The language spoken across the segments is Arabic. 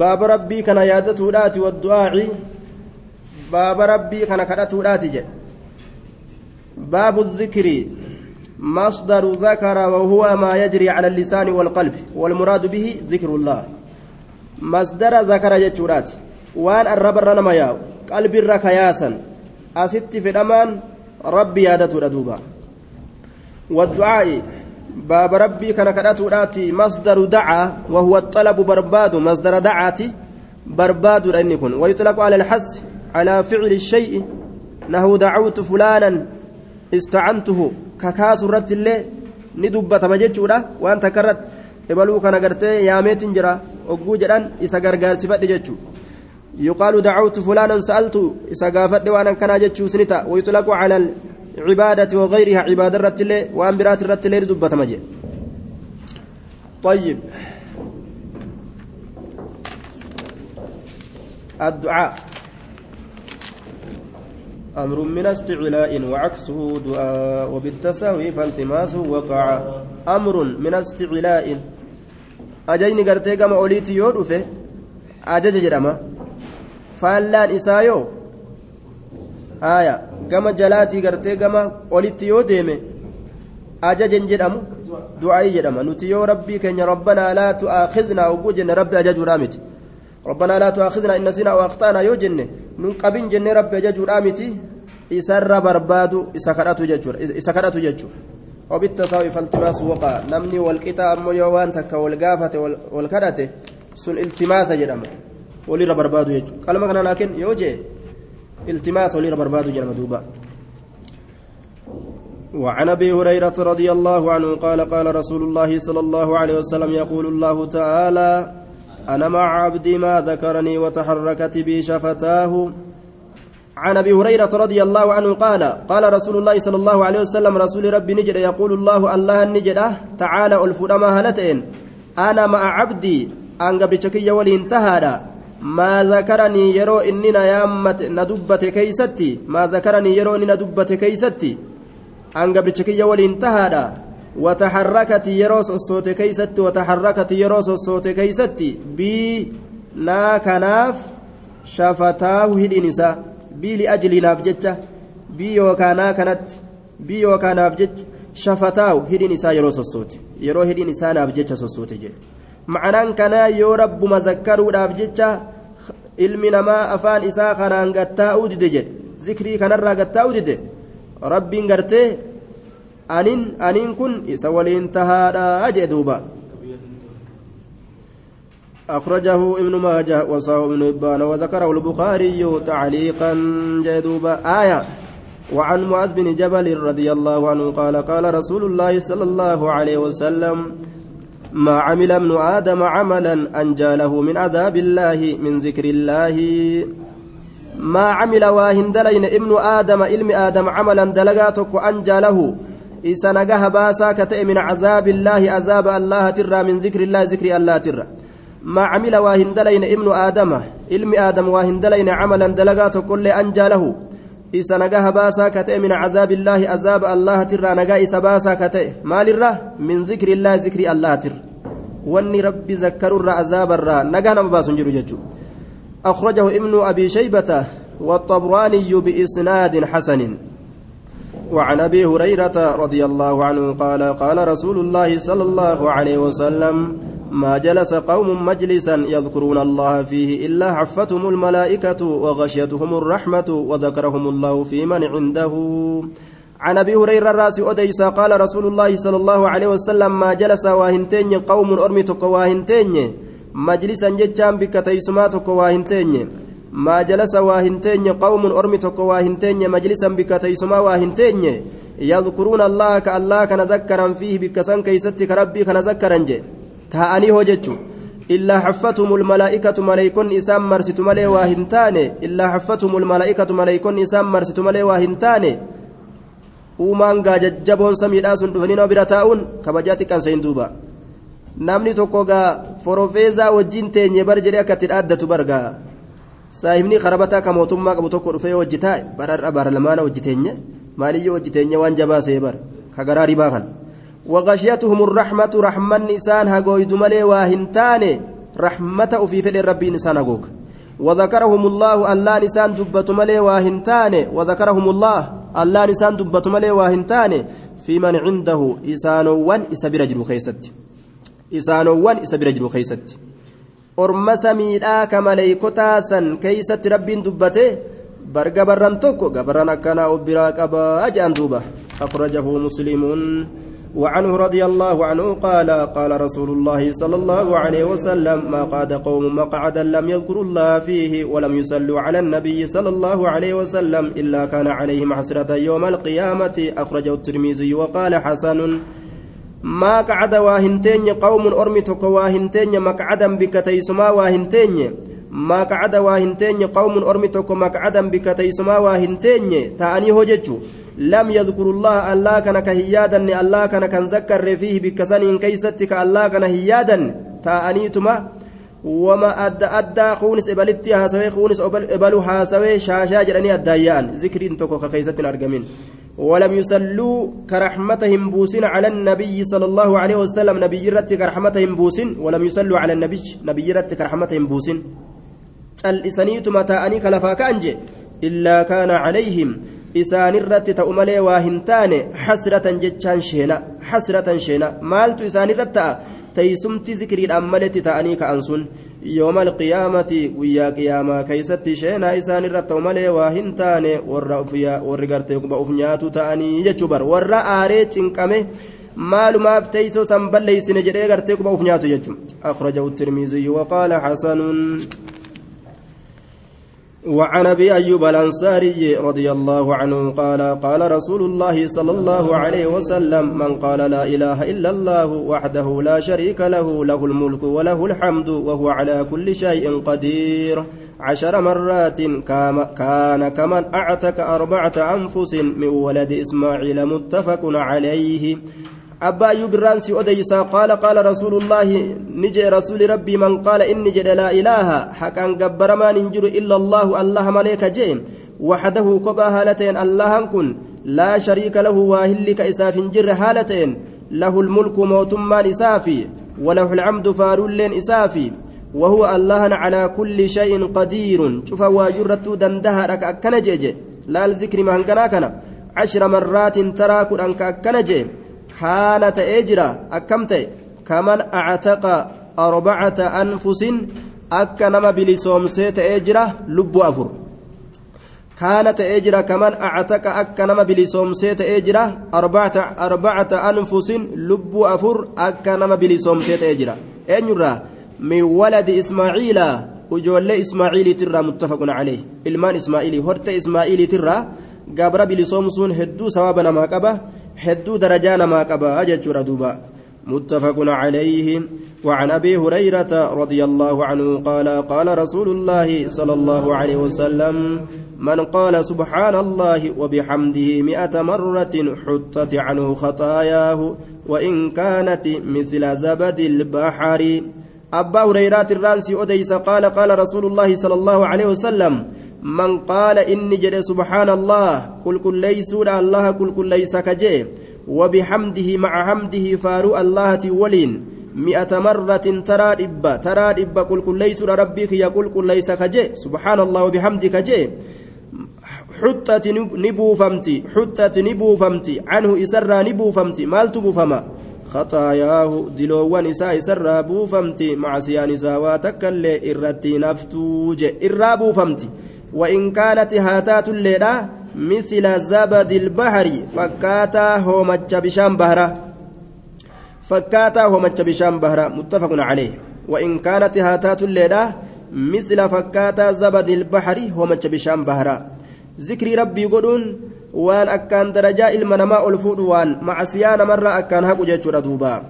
ربي كان يادته راتي والدعاء باب ربي كان كدته راتي باب الذكر مصدر ذكر وهو ما يجري على اللسان والقلب والمراد به ذكر الله مصدر ذكر جتورات وان الرب رنما ياو قلب الركياسا أست في الأمان ربي يادته دوبا والدعاء باب ربي كان كداتوراتي مصدر دعا وهو الطلب برباد مصدر دعاتي برباد لأن يكون ويطلق على الحس على فعل الشيء نهو دعوت فلانا irratti illee ni dubbatama jechuudha waan takka irratti ebaluu kana gartee yaameetiin jira ogguu jedhan isa gargaarsifadhe jechuu yuqaalu dacawtu fulaanan sa'altu isa gaafadhe waan akkanaa jechuu sini ta'a wayutlaqu cala العبادة وغيرها عبادة الرتلة وأنبرات الرتلة دبة مجي طيب. الدعاء. أمر من استعلاء وعكسه دعاء وبالتساوي فالتماسه وقع. أمر من استعلاء. أجيني قرتي كما أوليتي يودفه أجج جرما. فالان إسايو. آية. كما جلاتي قرتي كما أوليتي يوديمه أجج جرما دعائي جرما نتيو ربي كن ربنا لا تؤاخذنا وقوجنا ربي أجج رامتي ربنا لا تؤاخذنا إن نسينا أو أخطأنا يو جنة نون قبين جنة رب يجو رامتي إسر بربادو إسكراتو ججور إسكراتو ججور وبالتساوي فالتماس وقع نمني والقطع أمو يوان تكا والقافة والكرته سن التماس جرم ولير بربادو يجو قال ما كان لكن يوجي التماس ولير بربادو جرم دوبا. وعن أبي هريرة رضي الله عنه قال قال رسول الله صلى الله عليه وسلم يقول الله تعالى أنا مع عبدي ما ذكرني وتحركت بي شفتاه. عن أبي هريرة رضي الله عنه قال قال رسول الله صلى الله عليه وسلم رسول ربي نجد يقول الله الله نجد تعالى الفرما هلتين أنا مع عبدي ان قبل شكي ولي انتهى. ما ذكرني يرو اننا يامت ندبت كيستي. ما ذكرني يرو اننا ندبت كيستي. ان قبل شكي ولي انتهى وتحركت يروس الصوت كيستي. وتحركت يروس الصوت كيستي. بي نا كناف شفتاه هدينسا بي لأجل ناف جتة بي يوكانا كانت بي يوكاناف جت شفتاه هدينسا يروس الصوت يرو هدينسا ناف جتة الصوت جي معنaan kanaa yoo rabbuma zakkaruudhaaf jecha ilmi namaa afaan isaa kanaan gattaa'uu dide jedhe zikrii kanarraa gattaa'uu dide rabbiin gartee anin aniin kun isa waliin tahaadha jee duuba أخرجه ابن ماجه وصاه ابن إبان وذكره البخاري تعليقا جدوبا آية وعن معاذ بن جبل رضي الله عنه قال قال رسول الله صلى الله عليه وسلم ما عمل ابن آدم عملا أنجى له من عذاب الله من ذكر الله ما عمل واهن دلين ابن آدم علم آدم عملا دلقاتك أنجى له isa nagaha baasaa ka ta'e min cazaabi illaahi azaaba allaha tirraa min zikri illaahi zikri allah tirra maa camila waa hin dalayne ibnu aadama ilmi aadam waa hin dalayne isa nagaha baasaa ka ta'e min cazaabi illaahi azaaba allaha tirraa nagaa isa baasaa ka ta'e maalirra min zikri illaahi zikri allaha tirra wanni rabbi zakkarurra azaabarraa nagaa nama baasun jiru jechuu أخرجه ابن أبي شيبة والطبراني بإسناد حسن وعن ابي هريره رضي الله عنه قال قال رسول الله صلى الله عليه وسلم ما جلس قوم مجلسا يذكرون الله فيه إلا حفتهم الملائكة وغشيتهم الرحمة وذكرهم الله في من عنده. عن أبي هريرة الرأس اوديسا قال رسول الله صلى الله عليه وسلم ما جلس واهنتين قوم ارمتك واهنتين مجلسا جتان بك تيسماتك واهنتين. ما جلس واهنتين قوم أرمي تكو واهنتين مجلسا بك تيسما واهنتين. يذكرون الله كالله كنذكرا فيه بك سن كيستك ربي كنذكرا جي. تهاني هوجتشو إلا حفتهم الملائكة ملائكون إسام مرست ملي واهنتان إلا حفتهم الملائكة ملائكون إسام مرست ملي واهنتان uumaan gaa jajjaboon samiidhaa sun dhufanii nama bira taa'uun kabajaatti qansayin duuba namni tokko gaa forofeezaa wajjin teenye bar jedhee akka itti dhaaddatu bargaa saahibni karabataa ka mootummaa qabu tokko dhufee hojii taa'e bararra bara lamaana hojii teenye maaliyyoo hojii teenye waan jabaa see bar ka ribaa kan rahmanni isaan hagooydu malee waa hin taane رحمة في فعل ربي نسان أقوك وذكرهم الله الله نسان دبة ملي واهنتان وذكرهم الله الله نسان دبة ملي واهنتان في من عنده إسانوان إسابير جلو خيست إسانوان إسابير جلو خيست orma samiidhaa ka maleeykotaa san keeysatti rabbiin dubbate bar gabarran tokko gabarran akkanaa of biraa qabaa jedhan duuba وعنه رضي الله عنه قال قال رسول الله صلى الله عليه وسلم ما قاد قوم مقعدا لم يذكروا الله فيه ولم يصلوا على النبي صلى الله عليه وسلم إلا كان عليهم حسرة يوم القيامة. أخرجه الترمذي وقال حسن ما قعد واهنتين قوم أرمي تكو واهنتين مقعدا بك تيسما واهنتين. ما قعد واهنتين قوم أرمي تكو مقعدا بك تيسما واهنتين تأني هججو لم يذكروا الله الله كان كهيادا الله كان كان ذكر فيه بكسن كيستك الله كان هيادا تانيتما وما أدى أدى خونس إبلتي هاسوي خونس إبلو هاسوي شاشا جراني الدايان ذكرين تكو كيست أرقمين ولم يصلوا كرحمتهم بوسين على النبي صلى الله عليه وسلم. نبي رت كرحمتهم بوسين ولم يصلوا على النبي نبي رت كرحمتهم بوسين الإسانيت متاءني كلفا كأنجي إلا كان عليهم إسان الرت تأملي واهنتان حسرة جتشان شينا حسرة شينا مالت إسان الرت تيسمت ذكري الأملت تأني كأنسون يوم القيامة ويا قيامة كيست شينا إسان الرت ملي واهنتان ورا أفيا ورقرتي بأفنياتو تأني يجبر ورا آريت إنكمه maalumaaf teeysoo san balleeysine jedhee gartee quba uf nyaatu jechuun akhrajahu tirmiiziyyu waqaala xasanun وعن أبي أيوب الأنصاري رضي الله عنه قال قال رسول الله صلى الله عليه وسلم من قال لا إله إلا الله وحده لا شريك له له الملك وله الحمد وهو على كل شيء قدير. عشر مرات كان كمن أعتك أربعة أنفس من ولد إسماعيل متفق عليه. أبا أيوب الرانسي أديسا قال قال رسول الله نجي رسول ربي من قال إني جد لا إله حقا قبر ما ننجر إلا الله الله مليك جيم وحده كبا هالتين الله كن لا شريك له واهلك إساف جر هالتين له الملك موتما إسافي وله العمد فارولين إسافي وهو الله على كل شيء قدير شوف واجرت دندها لك أكنجي لا الذكر مهنكنا كنا عشر مرات تراك أنك أكنجي haala ta'ee jira akkam ta'e kaman actaqa arbacata anfusin akka nama bilisoomsee ta'ee jira lubbuu afur kaana ta'ee jira kaman actaqa akka nama bilisoomsee ta'ee jira arbacata anfusin lubbuu afur akka nama bilisoomsee ta'ee jira eenyurraa min waladi ismaaciila ujoollee ismaaciiliitirraa muttafaqun caleeh ilmaan ismaaciilii horte ismaaciiliitirraa gabra bilisoomsuun hedduu sawaaba namaa qaba hedduu darajaa namaa qaba jechuudha duuba. متفق عليه وعن ابي هريره رضي الله عنه قال قال رسول الله صلى الله عليه وسلم من قال سبحان الله وبحمده مئة مرة حطت عنه خطاياه وإن كانت مثل زبد البحر أبا هريرة الرانسي أديس قال قال رسول الله صلى الله عليه وسلم من قال إني جري سبحان الله كل كل ليس الله كل كل ليس كجي وبحمده مع حمده فارو الله ولين مئة مرة ترى إبا ترى إبا كل كل ليس ربك يقول كل ليس كجي سبحان الله وبحمده كجي حتت نبوفمتي حتت نبوفمتي عنه إسرى نبوفمتي مال تبوفما خطاياه دلوان إساء إسرى بوفمتي مع سيان إساء واتكالي إرتي نفتوج. إرى بوفمتي وإن كانت هاتات الليلة مثل زبد البحر فكاتا هومتش بشام بهرة. فكاتا هومتش بشام بهرة. متفق عليه. وإن كانت هاتات الليلة مثل فكاتا زبد البحر هومتش بشام بهرة. ذكر ربي يقولون وان أكان درجاء المنماء ألفود وان. مع سيان مرة أكان هكو جيتشورا دوبا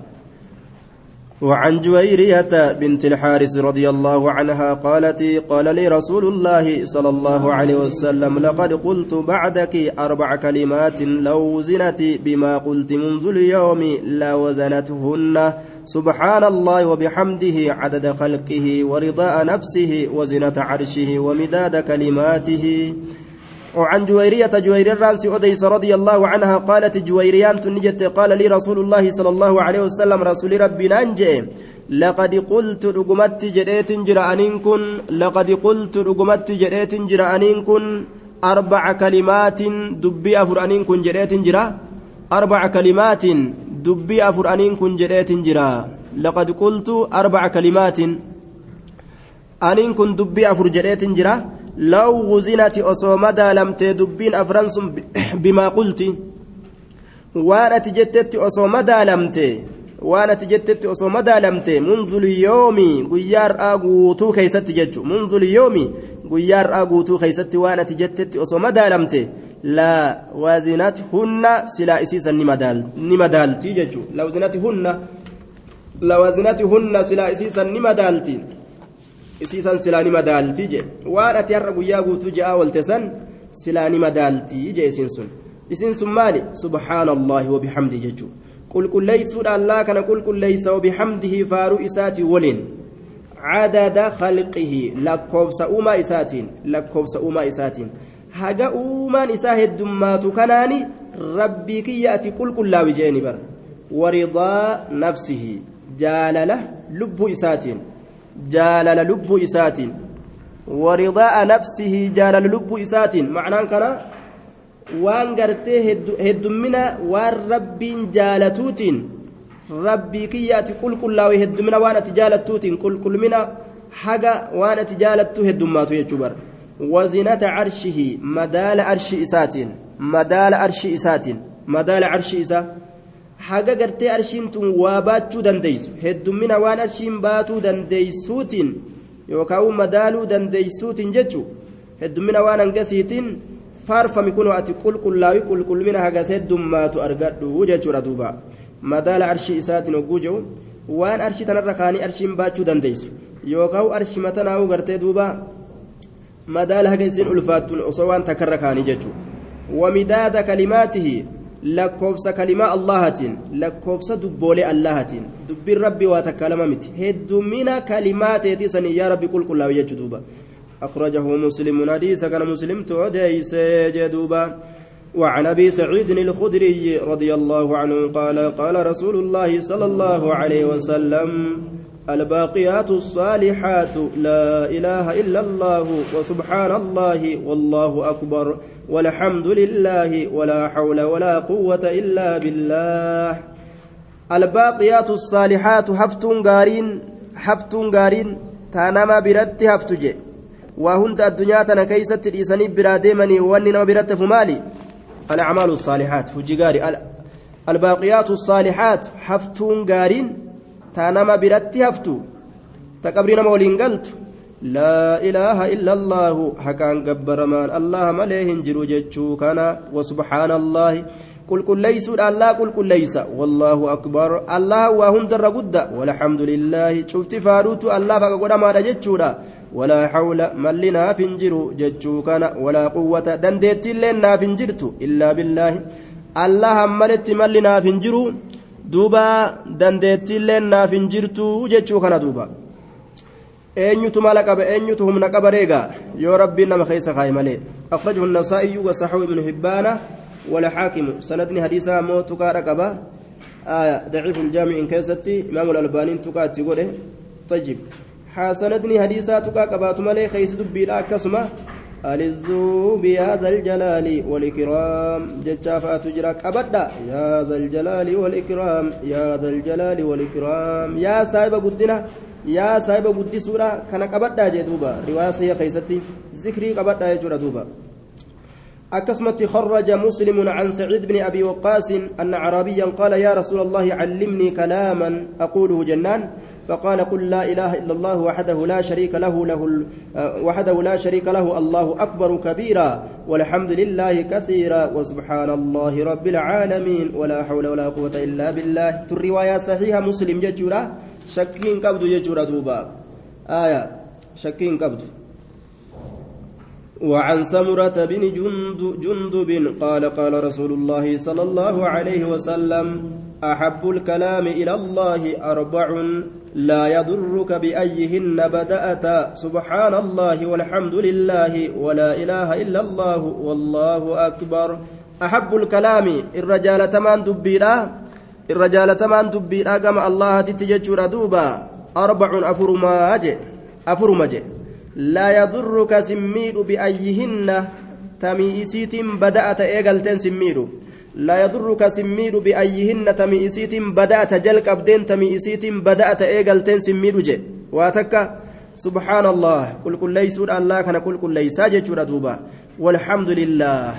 وعن جويرية بنت الحارث رضي الله عنها قالت قال لي رسول الله صلى الله عليه وسلم لقد قلت بعدك أربع كلمات لو وزنت بما قلت منذ اليوم لوزنتهن سبحان الله وبحمده عدد خلقه ورضاء نفسه وزنة عرشه ومداد كلماته. وعن جويرية جوير الرانس أديس رضي الله عنها قالت جويريان تنجت قال لي رسول الله صلى الله عليه وسلم رسول ربي ننجي لقد قلت رقمت جريت جرى أنين كن لقد قلت رقمت جريت جرى أنين كن أربع كلمات دبي أفر أنين كن جريت جرى أربع كلمات دبي أفر أنين كن جريت جرى لقد قلت أربع كلمات أنين كن دبي أفر جريت جرى لو وزنت أصومدا لم تدبين أفرنس بما قلت وأنا تجتت أصومدا لم ati jettetti osoo madaalamte munzuliyoomi guyyaa har'aa guutuu keeysatti jechu munzuliyoomi guyyaa har'aa guutuu keeysatti waan ati jettetti osoo madaalamte laa waazinat hunna silaa isiisan ni madaaltii jechu lawzinati hunna lawaazinati hunna silaa isiisan ni madaalti isiisan silaa ni madaaltii je waan ati har'a guyyaa guutuu je'aa olte san silaa ni madaaltii je isiin sun isiin sun maali subhaana allaahi wabihamdi jechuu qulqulleeysuudha allaa kana qulqulleeysa وبحمده faaruu isaatii waliin عدد خلقه لكوفس أوما إساتين لكوفس أوما إساتين haga uumaan isaa heddummaatu kanaani rabbii kiyyaati qulqullaa'u jeeni bar waridaa nafsihi jaalala lubbuu isaatiin jaalala lubbuu isaatiin waridaa nafsihi jaalala lubbuu isaatiin macnaan kana waan gartee heddummina waan rabbiin jaalatuutiin rabbii kiyyaati qulqullaa'e heddumina waan ati jaalattuutiin qulqullumina haga waan ati jaalattu heddummaatu jechuu bara wazinata carshihi madaala arshi isaatiin madaala arshi isaatiin madaala arshi isaa haga gartee arshiin tun waa baachuu dandeeysu heddumina waan arshiin baatuu dandeeysuutiin yookaan madaaluu dandeeysuutiin jechuu heddumina waan hangasiitiin faarfami kun ati qulqullaawi qulqullumina hagas heddummaatu argadhu jechuudha duuba madaala arshii isaatiin hogguu jedhu waan arshii tanarra kaanii arshiin baachuu dandeessu yookaan arshi matanaa'uu gartee duuba madaala haga ulfaattuun osoo waan takkarra kaanii jechuudha wamidaada kalimaatihi lakkoofsa kalimaa allahatiin lakkoofsa dubboolee allahatiin dubbiin rabbii waa takka lama miti heddumina kalimaateetii sanii yaa rabbi qulqullaawi jechuu duuba. أخرجه مسلم حديث كان مسلم توديس جدوبا وعن ابي سعيد الخدري رضي الله عنه قال قال رسول الله صلى الله عليه وسلم الباقيات الصالحات لا إله إلا الله وسبحان الله والله أكبر والحمد لله ولا حول ولا قوة إلا بالله. الباقيات الصالحات هفتون غارين هفتون غارين تانما برت هفتجي keeysatti dhiisanii biraa deemanii wanni nama biratti hafu maali الأعمال الصالحات هجيغاري الباقيات الصالحات حفتون غارين تانما برتي هفتو تكبرين مولين قلت لا إله إلا الله حكان قبر مان الله مليه جرو جتشو كان وسبحان الله قل كل ليس الله قل كل ليس والله أكبر الله وهم در قد والحمد لله شفت فاروت الله فقد ما جتشو ولا حول ملنا فنجرو جتشو كان ولا قوة دندت لنا فنجرت إلا بالله الله ملت ملنا فنجرو دوبا دندت لنا فنجرت جتشو كان دوبا eenyutu mala qaba eenyutu humna qaba reega? Yoo rabbiin nama keessa kaaye malee. Akhrajahu ابن حبان ولا حاكم سندني حديثا مو تقارا قبا آية ضعيف الجامع إن كيستي إمام الألباني تقاتي قوله طيب حسندني حديثا تقا قبات مالي خيس دبي كسمة ألذوا بهذا الجلال والإكرام. جتشافا تجرى أبدا يا ذا الجلال والإكرام. يا ذا الجلال والإكرام. يا سايب قدنا. يا سايب قد سورة. كان أبدا جدوبا رواية خيستي. ذكري أبدا يجرى دوبا. أكسمت خرج مسلم عن سعيد بن أبي وقاص أن عربيا قال يا رسول الله علمني كلاما أقوله جنان. فقال قل لا إله إلا الله وحده لا شريك له له وحده لا شريك له الله أكبر كبيرا والحمد لله كثيرا وسبحان الله رب العالمين ولا حول ولا قوة إلا بالله. الرواية صحيحة مسلم ججورا شكين قبض ججورا دوبا. آية شكين قبض وعن سمرة بن جند جندب قال قال رسول الله صلى الله عليه وسلم أحب الكلام إلى الله أربع لا يضرك بأيهن بدأت سبحان الله والحمد لله ولا إله إلا الله والله أكبر. أحب الكلام الرجال تمان دبيرا الرجال تمان دبيرا كما الله تتججر دوبا أربع أفرماج أفرمج لا يضرك سميد بأيهن تميسيت بدأت إيغلتين سميد لا يضرك سميد بأيهن تميسيت بدأت جلك أبدين تميسيت بدأت إيغلتين سميد جي. واتك؟ سبحان الله قل كل ليس الله كان قل كل ليس جيتشورا دوبا. والحمد لله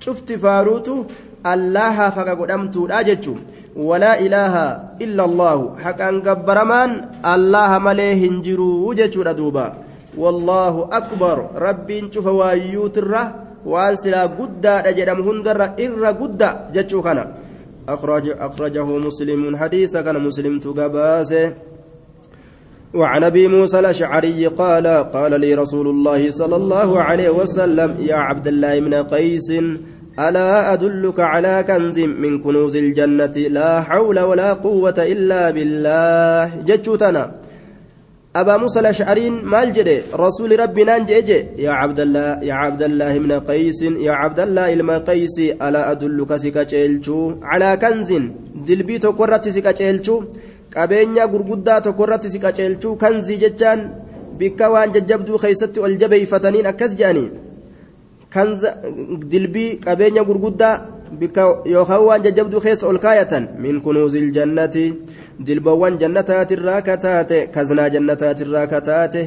شفت فاروتو الله فقا قدمتو جيتشو ولا إله إلا الله. حقا قبرمان الله مليه هنجرو جيتشورا دوبا. والله أكبر. ربي شوف وايوت الره وان قدا جدم هندر إر قدا. جتشو كان. أخرج أخرجه مسلم. حديث كان مسلم تقباسه وعن أبي موسى الأشعري قال قال لي رسول الله صلى الله عليه وسلم يا عبد الله بن قيس ألا أدلك على كنز من كنوز الجنة؟ لا حول ولا قوة إلا بالله. جتشوتنا أبا موسى الأشعري مال جدي رسول ربنا جيجي يا عبد الله يا عبد الله بن قيس يا عبد الله إلما قيس ألا أدلك سكا على كنز دلبي tokko irratti si qaceelchuu kanzii jechaan bikka waan jajjabduu keeysatti ol jabeeyfataniin akkas jedhanii kanza dilbii qabeenya gurguddaa bikka yookaan waan jajjabduu keessa ol kaayatan min kunuuzil jannati dilbawwan jannataatirraa kataate kaznaa jannataatirraa kataate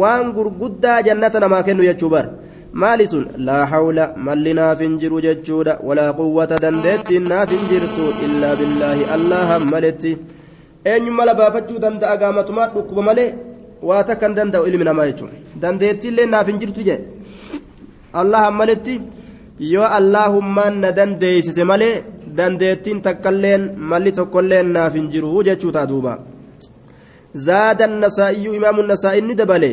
waan gurguddaa jannata namaa kennu jechuu bar maali sun? Laa hawla malli naaf hin jiru jechuudha. Walaa quwwata dandeettiin naaf hin jirtu illaa billaahi allahan maletti. Eenyummaa labaafachuu danda'a gaamatumaa dhukkuba malee waa takka hin danda'u ilmi namaa jechuudha. Dandeettiillee naaf hin jirtu jedhe allah maletti yoo allaahummaan na dandeeysise malee dandeettiin takkalleen malli tokkolleen naaf hin jiru jechuu ta'a duuba zaada nasaa'iyyuu imaamu nasaa'inni dabale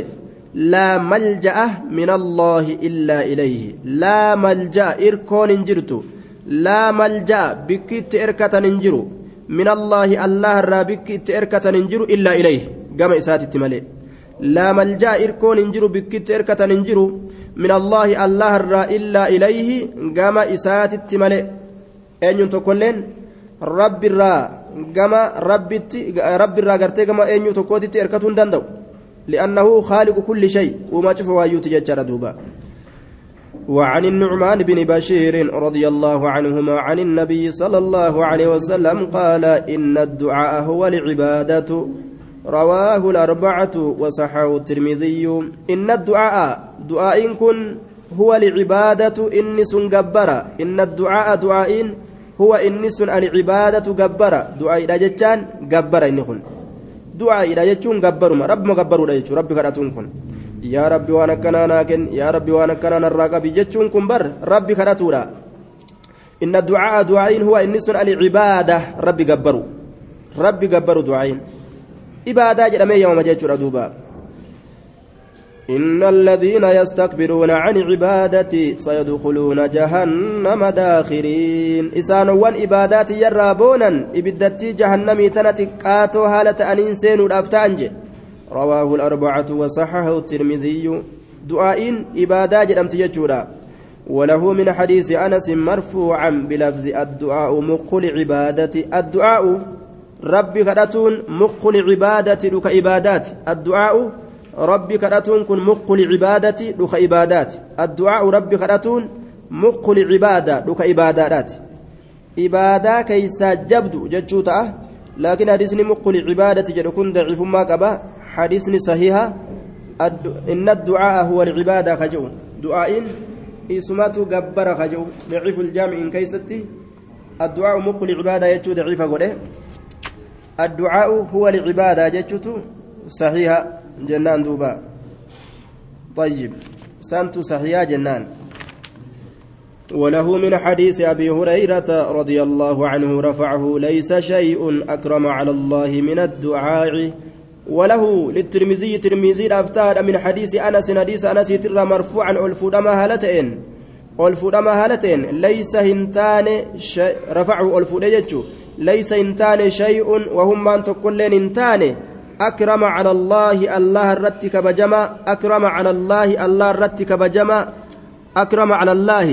لا ملجأ من الله إلا إليه لا ملجأ إركون انجرت لا ملجأ بكت إركة انجرو من الله الله الرابك تركة ننجر إلا إليه قام إسات التمالي لا ملجأ إركون ننجر بك تركة ننجر من الله الله الرا إلا إليه قام إسات التمالي أين تقولين رب الرا قام رب رب الرا قرتي قام أين تقوتي تركة دندو لأنه خالق كل شيء وما تشوف وايوتي ججر دوبا. وعن النعمان بن بشير رضي الله عنهما عن النبي صلى الله عليه وسلم قال إن الدعاء هو العبادة. رواه الأربعة وصححه الترمذي إن الدعاء دعاء كن هو العبادة إنس جبرا إن الدعاء دعاء هو إنس العبادة جبرا دعاء إلى جتان جبرا إنكن دعاء إلى جتون جبرما رب ما جبروا رب كراتون كن akkanaa naa kenni yaa rabbi waan akkanaa narraa qabi jechuun kun bar rabbi kadhatuudha inna ducaa'a ducaa'iin huwa inni sun alcibaada rabbi gabbaru rabbi gabbaru ducaa'iin ibaadaa jedhamee yaamama jechuudha duuba إن الذين يستكبرون عن عبادتي سيدخلون جهنم داخرين. إسانوان إبادات يرابونا إبدتي جهنمي تنتي قاتو هالة أنين سينو الأفتانجي رواه الأربعة وصححه الترمذي. دعاء إبادة جرمت يجورا وله من حديث أنس مرفوعا بلفظ الدعاء مق العبادة الدعاء ربي كرتون مق العبادة لك إبادات الدعاء ربي كرتون كن مق العبادة لك إبادات الدعاء ربي كرتون مق العبادة لك إبادات إبادة كيسا جبد ججوتا لكن حديثني مق العبادة جد كن ضعيف ما قبا. حديثني صحيحة إن الدعاء هو العبادة خجو. دعاء اسمته جبر خجو. ضعيف الجامع إن كيستي. الدعاء مقل عبادة يجو ضعيف قوله الدعاء هو العبادة جتشتو؟ صحيحة جنان دوبا. طيب سنت صحيحة جنان. وله من حديث أبي هريرة رضي الله عنه رفعه ليس شيء أكرم على الله من الدعاء. وله للترمذي ترمذي أفتاد من حديث أنس حديث أنس ترى مرفوعا ألفودما هالتين. ألفودما هالتين ليس هنتان رفعه ألفود يجو ليس هنتان شيء وهم من تقولين هنتان أكرم على الله الله الرتك بجما أكرم على الله الله الرتك بجما أكرم على الله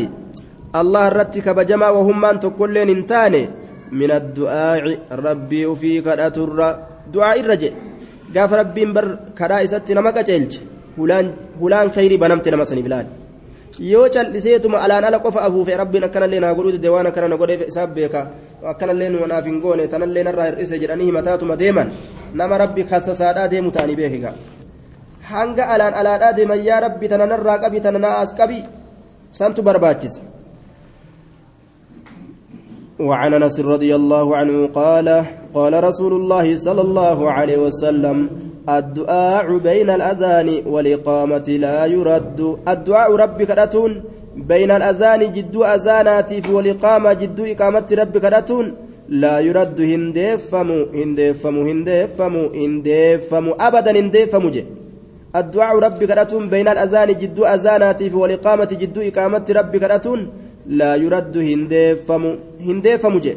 الله الرتك بجما وهم من تقولين هنتان من الدعاء ربي فيك أتر دعاء gaafa rabbiin bar kadhaa isatti nama qaceelche hulaan khayrii banamte nama saniif laal yoo cal'iseetuma alaan ala qofa afuufe rabbiin akkanallee naa godhuu dide waan akkana na godheef isaaf beeka akkanallee nu naaf hin goone tanallee narraa hir'ise jedhanii himataatuma deeman nama rabbi kassasaadhaa deemu ta'anii beekiga hanga alaan alaadhaa deeman yaa rabbi tana narraa qabi tana naa as qabi santu barbaachisa وعن انس رضي الله عنه قال قال رسول الله صلى الله عليه وسلم الدعاء بين الأذان والإقامة لا يرد. الدعاء ربك رتون بين الأذان جد أذاناتي والإقامة جد إقامة ربك رتون لا يرد. هندفم هندفم هندفم هندفم أبدا هندفم جي. الدعاء ربك رتون بين الأذان جد أذاناتي والإقامة جد إقامة ربك رتون لا يرد. هندفم هندفم جي.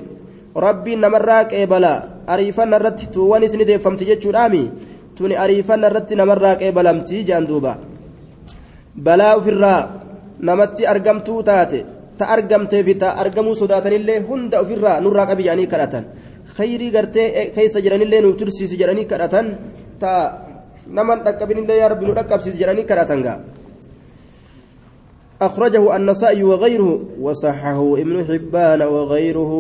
ربي نمراك إبلا. أريفان الرد تواني سندفم تجد آمي tuni ariifanna irratti namarraa qeebalamtii jaan duuba balaa ofirraa namatti argamtuu taate ta argamtee fi ta argamuu sodaatanillee hunda ofirraa nurraa qabi jedhanii kadhatan khayrii gartee keessa jiranillee nu tursiisi jedhanii kadhatan ta naman dhaqqabinillee yaa rabbi nu dhaqqabsiisi jedhanii kadhatan gaa أخرجه النسائي وغيره وصححه ابن حبان وغيره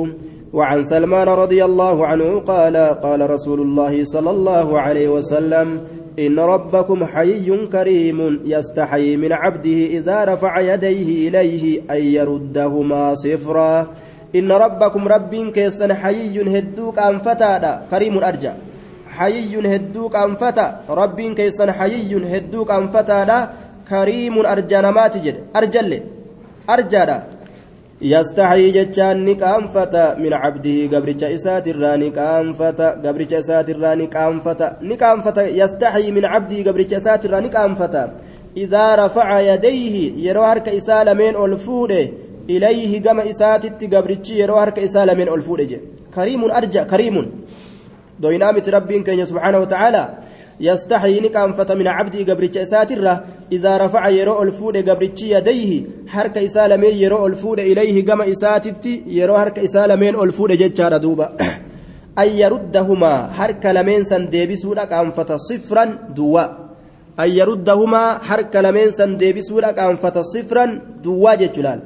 وعن سلمان رضي الله عنه قال قال رسول الله صلى الله عليه وسلم إن ربكم حي كريم يستحي من عبده إذا رفع يديه إليه أن يردهما صفرا. إن ربكم رب كيسن حي هدوك أنفتا كريم أرجى حي هدوك أنفتا رب كيسن حي هدوك أنفتا كريم أرجى نمات جد. أرجل أرجى يستحي جتان نكامفة من عبده قبرج إسات الراني كامفة قبرج إسات الراني كامفة نكامفة يستحي من عبده قبرج إسات الراني كامفة إذا رفع يديه يرو هرك إسالمين ألفوده إليه قم إسات قبرج يرو هرك إسالمين ألفوده كريم أرجى كريم. دوينامة ربين كان سبحانه وتعالى. يستحي نكامفة من عبده قبرج إسات الراني إذا رفع يرو الفود قبرتشي يديه حرك إسالمين يرو الفود إليه قم إساتتي يرو حرك إسالمين الفود جتشار دوبا. أن يردهما حرك لمن سن ديبسودك أنفت صفرا دوا. أن يردهما حرك لمن سن ديبسودك أنفت صفرا دوا جتشلال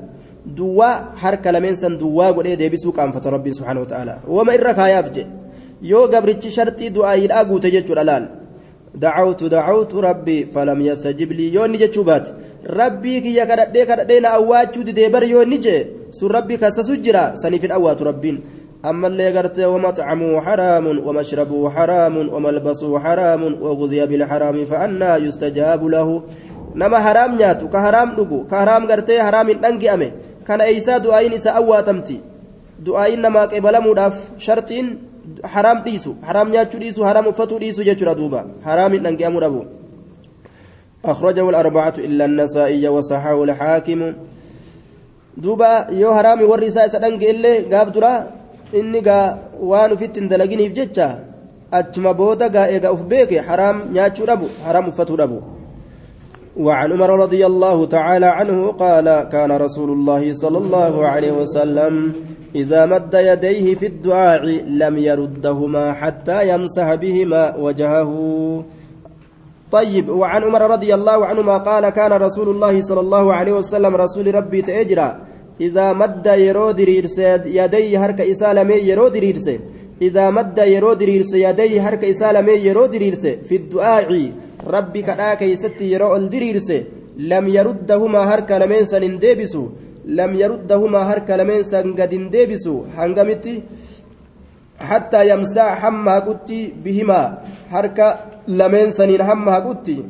دوا حرك لمن سن دوا قد ديبسوك أنفت ربي سبحانه وتعالى. وما إرك هيافجي يو قبرتشي شرطي دعاء الأقو تجتشلال دعوت دعوت ربي فلم يستجب لي يوني جتشوبات ربي كي كددي كددي نا اواچو دي بر يوني جي سو ربي كسسو جرا سني في الأوات ربين. أما اللي غرت ومطعمه حرام ومشربه حرام وملبسه حرام وغذي بالحرام فأنا يستجاب له. نما حرام نياتو كحرام دغو كحرام غرتي حرام دنگي أمي. كان ايسا دعاين اسا أواتمتي. دعاين نما قبلموداف شرطين. Haraam dhiisu. Haraam nyaachuu dhiisu haraam uffatuu dhiisu jechuudha duuba. Haraamin dhange'amuu dhabu. أخرجه الأربعة إلا النسائي وصححه الحاكم دوبا يو هرامي ورسا سدنج إلي غاف درا إني غا وانو فيت دلقيني بجتشا أجما بودا غا إيغا أفبيك حرام نياتشو ربو حرام فتو ربو وعن عمر رضي الله تعالى عنه قال كان رسول الله صلى الله عليه وسلم إذا مد يديه في الدعاء لم يردهما حتى يمسح بهما وجهه. طيب وعن عمر رضي الله عنهما قال كان رسول الله صلى الله عليه وسلم رسول ربي تأجرا. إذا مد يرود يديه هرك إسالمي يرود إذا مد يرود يديه هرك إسالمي يرود في الدعاء ربي كذا كيست يرو الدريرس لم يردهما هرك لمن ديبسو لم يردهما هرك لمن سن قد ديبسو هنغمتي حتى يمسح حما قتي بهما. هرك لمن سنين حما قتي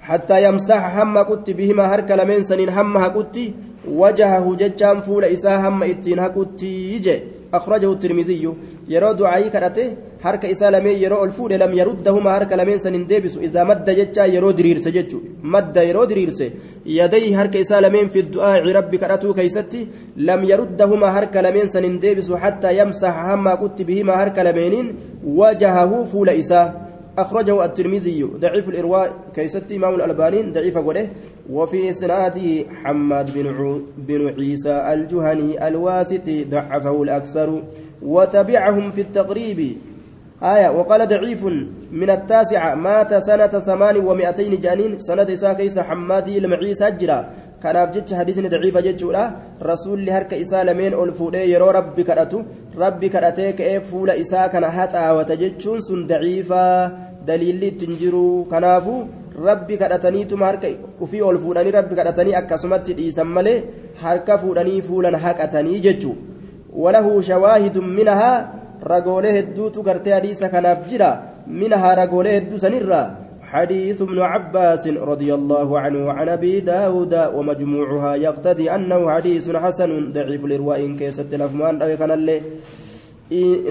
حتى يمسح حما قتي بهما. هرك لمن سنين حما قتي وجهه ججام فول إسا هم إتين هقتي يجي أخرجه الترمذي يرى دعائي كرته harka isaa lameen yeroo ol fuudhe lam yaruddahuma harka lameen san hin deebisu idaa madda jecha yeroo diriirse jechu madda yeroo diriirse yadayhi harka isaa lameen fi du'aa'i rabbi kadhatuu keeysatti lam yaruddahuma harka lameen san hin deebisu hattaa yamsaxa hammaa qutti أخرجه الترمذي ضعيف الإرواء كيستي إمام الألباني ضعيف قوله وفي إسناده حماد بن, بن عيسى الجهني الواسطي ضعفه الأكثر وتبعهم في التقريب آية وقال ضعيف من التاسعة مات سنة ثمان ومئتين جانين سنة إساء كيس حمادي المعيسى جرا kanaaf jecha hadiisni daciifa jechuudha rasuulli harka isaa lameen ol fuudhee yeroo rabbi kadhatu rabbi kadhatee ka'ee fuula isaa kana haxaawata jechuun sun jiru kanaafu rabbi kadhataniituma harka ufii ol fuudhanii rabbi kadhatanii akkasumatti dhiisan malee harka fuudhanii fuulan haqatanii jechuu walahu shawaahidun minahaa ragoolee hedduutu gartee hadiisa kanaaf jira minahaa ragoolee hedduu sanirraa حديث ابن عباس رضي الله عنه وعن ابي داود ومجموعها يقتضي انه حديث حسن ضعيف الارواء ان كيست الافمان أو كان اللي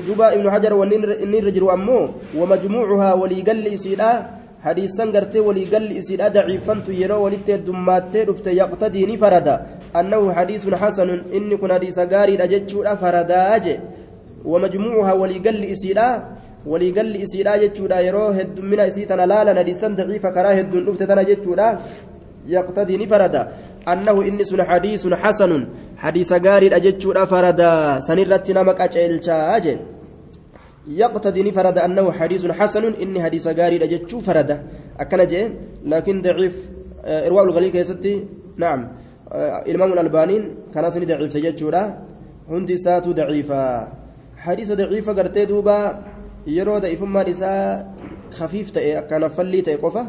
دوبا ابن حجر والنرجر امو ومجموعها وليقل اسيدا حديثا قرتي وليقل اسيدا ضعيفا يرو ولت دماتي رفت يقتضي نفرد انه حديث حسن ان كن حديث غاري دجچو فردا ومجموعها وليقل اسيدا waliigalli isiidha jechuudha yeroo heddummina isii tana laalan hadiisan daciifa karaa hedduun dhufte tana jechuudha yaqtadii ni farada annahu inni sun hadiisun xasanun hadiisa gaariidha jechuudha farada sanirratti nama qaceelchaa je يقتدي نفرد أنه حديث حسن إني حديث غاري لجتشو فرد أكن جي لكن ضعيف إرواء الغليل كيستي نعم الإمام الألبانين كان سني ضعيف سجتشو هندي ساتو ضعيفة حديث ضعيفة قرتي دوبا yeroo da'ifummaan isaa kafiif ta'e akkana fallii ta'e qofa.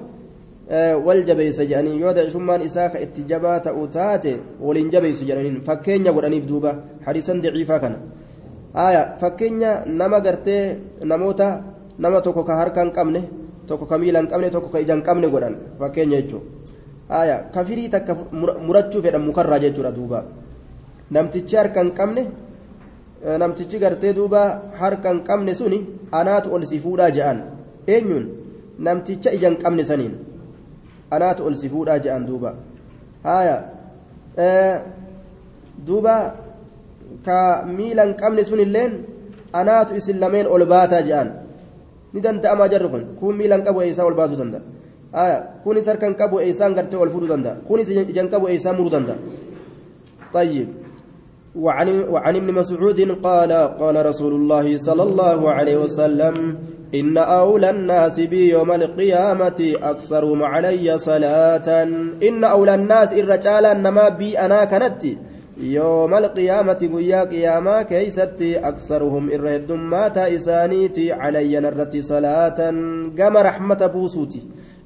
Wal jabeessa jedhanii yoo da'ifummaan isaa ka itti jabaa ta'u taate waliin jabeessu jedhaniin fakkeenya godhaniif duuba hadiisan daciifaa kana aya fakkeenya nama gartee namoota nama tokko ka harka hin qabne tokko ka miila hin qabne tokko ka ija hin qabne godhan fakkeenya jechuudha aya kafirii takka murachuu fedhan mukarraa jechuudha duuba namtichi harka hin qabne namtichi gartee duuba harka hin qabne suni anaatu ol si fuudhaa je'an eenyuun namticha ija hin qabne saniin ka miila hin qabne sunilleen anaatu isin lameen ol baataa je'an ni danda'amaa jarri kun kun miila hin qabu eeysaa ol baasuu danda'a haya kunis harka hin qabu eeysaan gartee ol fuudhuu danda'a kunis ija hin qabu eeysaa muruu danda'a طيب وعن, وعن ابن مسعود قال قال رسول الله صلى الله عليه وسلم إن أولى الناس بي يوم القيامة أكثرهم علي صلاة. إن أولى الناس الرجال إنما بي أنا كانت يوم القيامة قيا قياما كيستي أكثرهم إرهد مات إسانيتي علي نرت صلاة. قام رحمة بوسوتي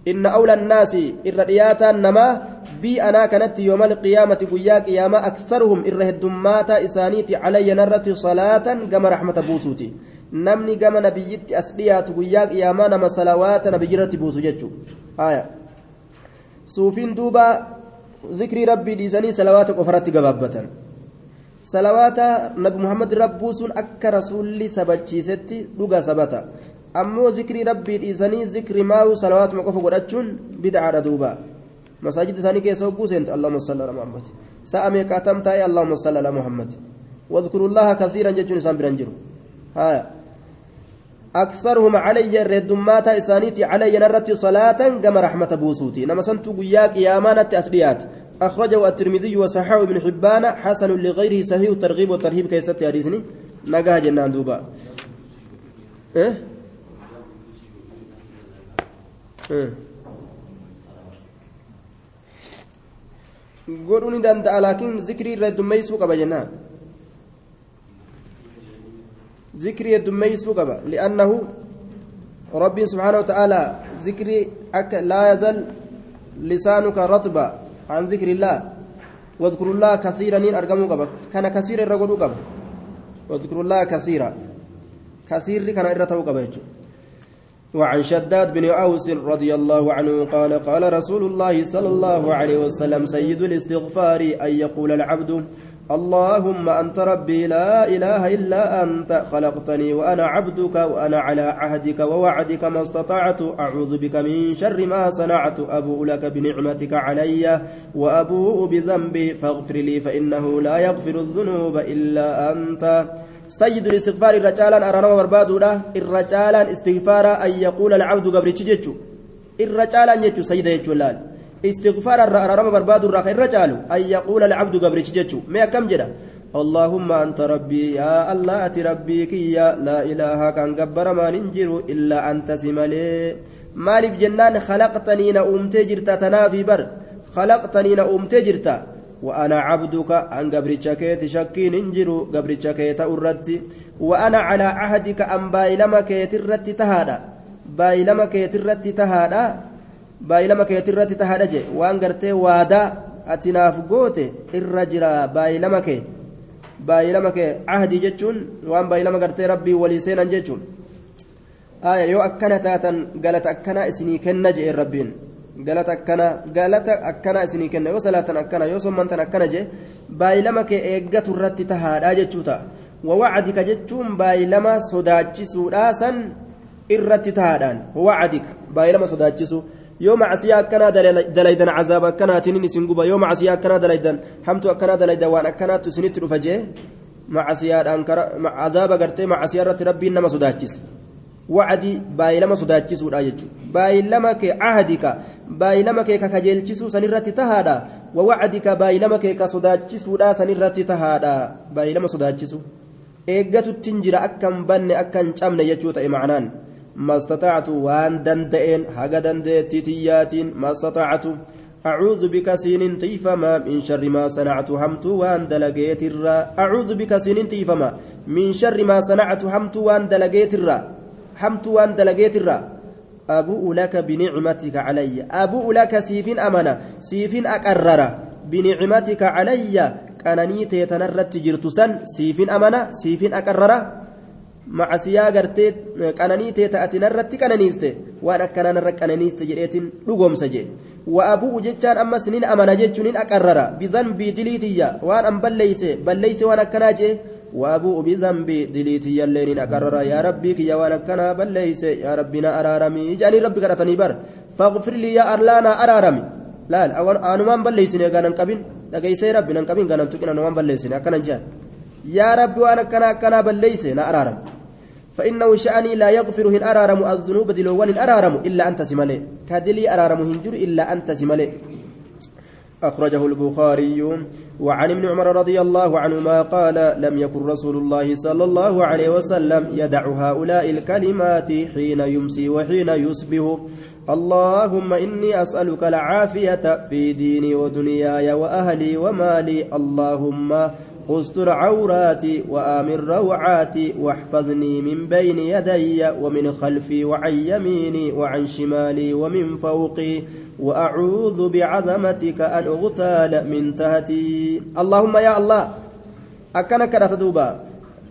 إن أولى الناس إرهدياتا نما بي أنا كانت يوم القيامة قيا قياما أكثرهم إرهد مات إسانيتي علي نرت صلاة. قام رحمة بوسوتي namni gama nabiyyitti as dhiyaatu guyyaa qiyaamaa nama salawaata nabiyyirratti buusu jechuu haya suufiin duuba zikrii rabbii dhiisanii salawaata qofarratti gabaabbatan salawaata nabi muhammad rabbuusun akka rasuulli sabachiisetti dhuga sabata ammoo zikrii rabbii dhiisanii zikri maawu salawaatuma qofa godhachuun bidcaadha duuba masaajid isaanii keessa hogguu seente allahumma salli ala muhammad sa'a meeqaatam taa'e allahumma salli ala muhammad واذكروا الله كثيرا جتون إنسان برنجرو هايا أكثرهم علي الردمات إسانيتي علي نرت صلاة كما رحمة بوسوتي. نما سنتو قياك يامانة أسليات أخرجه الترمذي وصححه ابن حبان حسن لغيره صحيح الترغيب والترهيب كيست حديثني نقاه جنان دوبا إيه؟ إيه؟ godhuun ni danda'a laakiin zikrii irra ذكري يدميسو قبا لأنه ربي سبحانه وتعالى ذكري أك لا يزال لسانك رطبا عن ذكر الله. واذكر الله كثيرا أرقموا قبا كان كثير الرقل قبا واذكر الله كثيرا. كثير كان إرته قبا وعن شداد بن أوس رضي الله عنه قال قال رسول الله صلى الله عليه وسلم سيد الاستغفار أن يقول العبد اللهم أنت ربي لا إله إلا أنت خلقتني وأنا عبدك وأنا على عهدك ووعدك ما استطعت. أعوذ بك من شر ما صنعت أبوء لك بنعمتك علي وأبوء بذنبي. فاغفر لي فإنه لا يغفر الذنوب إلا أنت. سيد الاستغفار الرجالا أرانا بربادولا الرجالا استغفارا أن يقول العبد قبل تججو الرجالا يجو سيد يجو استغفار الرارم برباد الراك الرجال. أن يقول العبد قبرش جتشو ما كم جدا؟ اللهم أنت ربي. يا الله أتي ربي. كيا. لا إله كان جبر ما ننجر إلا أنت سملي مالف جنان خلقتني نأمت جرتا تنافي بر. خلقتني نأمت جرتا وأنا عبدك. أن قبرتش كيت شكي ننجر. قبرتش كيت أردت. وأنا على عهدك أن بايلما كيت الرت تهادا. بايلما كيت الرت تهادا. بايلما كيت الرت تهادا جي وأن قرتي وادا أتناف قوتي الرجرا بايلما كيت baay'ilama kee ahdii jechuun waan baay'ilama gartee rabbii walii seenan jechuun yoo akkana taatan galata akkanaa isinii kenna jee rabbiin galata akkana galata akkanaa isinii kenna yoo salaatan akkana yoo sommantan akkana jee baay'ilama kee eeggatu irratti tahaadhaa jechuu ta'a wawacdika jechuun baay'ilama sodaachisuudhaa san irratti tahaadhaan wawacdika baay'ilama sodaachisuu yoo macasiyaa akkanaa dalaydan cazaaba akkanaatiin isin guba yoo macasiyaa akkanaa dalaydan hamtu akkanaa dalaydan waan akkanaattu isinitti dhufa jee macasiyaadhaan cazaaba gartee macasiyaa irratti rabbiin nama sodaachisa wacdi baay'ilama sodaachisuudha jechuudha baay'ilama kee ahadika baay'ilama kee ka kajeelchisuu sanirratti tahaadha wawacdika baay'ilama kee ka sodaachisuudha sanirratti tahaadha baay'ilama sodaachisu eeggatuttiin jira akkan banne akkan cabne jechuu ta'e macnaan ما استطعت وان دندئن حاجة دندئت تياتين ما استطعت. أعوذ بك سين تيفما من شر ما صنعت همت وان دلقيت الرا. أعوذ بك سين تيفما من شر ما صنعت همت وان دلقيت الرا. همت وان دلقيت الرا. أبوء لك بنعمتك علي. أبوء لك سيفين أمانة سيفين أكرر بنعمتك علي. كانني تيتنرت جرتسن. سيفين أمانة سيفين أكرر macasiyaa gartee qananii tee ta'atin irratti qananiiste waan akkanaan irra qananiiste jedheetin dhugoomsa jee wa'abu'u jechaan ammas nin amana jechuun nin aqarrara bidhanbii diliitiyya waan an balleeyse balleeyse waan akkanaa jee wa'abu'u bidhanbii diliitiyya illee nin aqarrara yaa rabbii kiyya waan akkanaa balleeyse yaa rabbi na araaramii jedhanii rabbi kadhatanii bar faqfir lii yaa allaana araarami laal anumaan balleeysine gaanan qabin dhageeysee rabbi nan qabin gaanan tuqin anumaan balleeysine akkanan jehan yaa rabbi waan akkana akkanaa balleeyse na araaram فإنه شأني لا يغفر هن أرارم الذنوب دلوان أرارم إلا أنت سملي كدلي أرارم هنجر إلا أنت سملي أخرجه البخاري. وعن ابن عمر رضي الله عنهما قال لم يكن رسول الله صلى الله عليه وسلم يدع هؤلاء الكلمات حين يمسي وحين يصبح. اللهم إني أسألك العافية في ديني ودنياي وأهلي ومالي. اللهم استر عوراتي وآمن روعاتي واحفظني من بين يدي ومن خلفي وعن يميني وعن شمالي ومن فوقي وأعوذ بعظمتك أن أغتال من تهتي اللهم يا الله أكنك لا تدوبا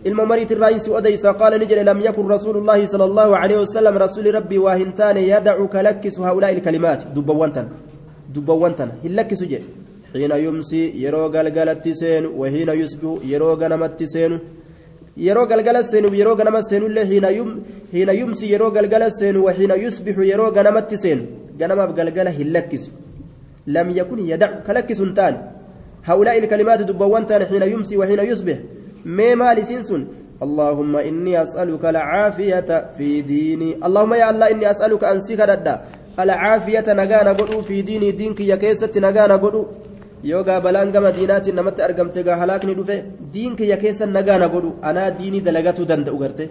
الممريت الرئيس أديس قال نجل لم يكن رسول الله صلى الله عليه وسلم رسول ربي واهنتان يدعك لكس هؤلاء الكلمات. دبوانتن دبوانتن هلكس جي. حين يمسي يرو غلغلت سين وحين يصبح يرو غنمت سين يرو غلغل سين يرو غنم سين الله حين يم حين يمسي يرو غلغل سين وحين يصبح يرو غنمت سين غنم غلغل هلكس. لم يكن يدع كلكس تان هؤلاء الكلمات دبوان تان حين يمسي وحين يصبح ما مال سنسن اللهم إني أسألك العافية في ديني. اللهم يا الله إني أسألك أن سكرد العافية نجانا قدو في ديني دينك يا كيست نجانا قدو. yoo gaa balaan gama diinaatiin namatti argamte gaa halaakni dhufe diin kiyya keessa nagaa na godhu anaa diinii dalagatuu danda'u garte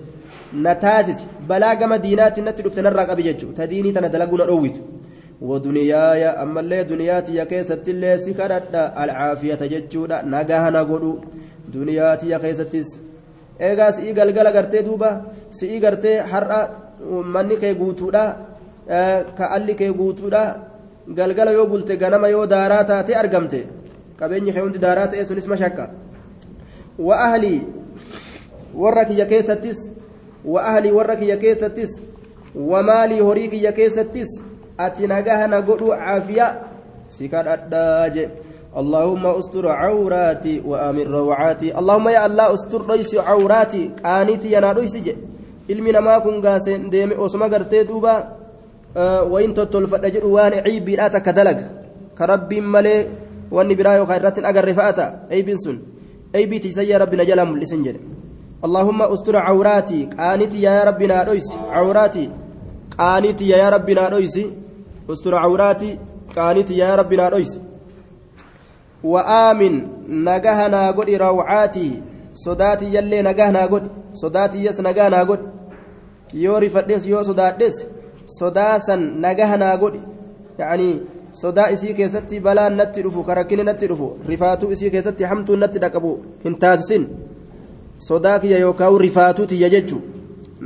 na taasisi balaa gama diinaatiin natti dhufte narraa qabi jechuudha ta diinii tana dalaguu na dhoowwitu waduniyaaya ammallee duniyaatii keessattillee si kadhadha alcaafiyata jechuudha nagaa na godhu duniyaatii keessattis eegaa si'ii galgala gartee duuba si'ii gartee har'a manni kee guutuudha ka'alli kee guutuudha. Galgala yoo bulte ganama yoo daaraa taate argamte qabeenyi kee hundi daaraa ta'e sunis mashakka wa ahlii warra kiyya keessattis wa ahlii warra kiyya keessattis wa maalii horii kiyya keessattis ati nagaha na godhu caafiya si kadhadhaa je اللهم استر عوراتي وامن روعاتي اللهم يا الله استر ليس عوراتي قانتي يا نادويس ilmi namaa kun gaaseen deeme osuma gartee duuba ka rabbiin malee wanni biraa yookaan irratti hin agarre fa'ata ciibbiin sun ciibbiiti isa yaa rabbi na jalaa mul'isin jedhe allahumma ustura cawraatii qaaniti yaa rabbi naa dhoysi cawraatii qaaniti yaa rabbi naa dhoysi ustura cawraatii qaaniti yaa rabbi naa dhoysi وآمن نجهنا قد روعاتي صداتي يلي نجهنا قد صداتي يس نجهنا قد يوري فدس sodaa san nagaha naa godhi. Yaanii sodaa isii keessatti balaan natti dhufu karakkinni natti dhufu rifaatuu isii keessatti hamtuu natti dhaqabu hin taasisin. Sodaa kiyya yookaan rifaatuu tiyya jechuun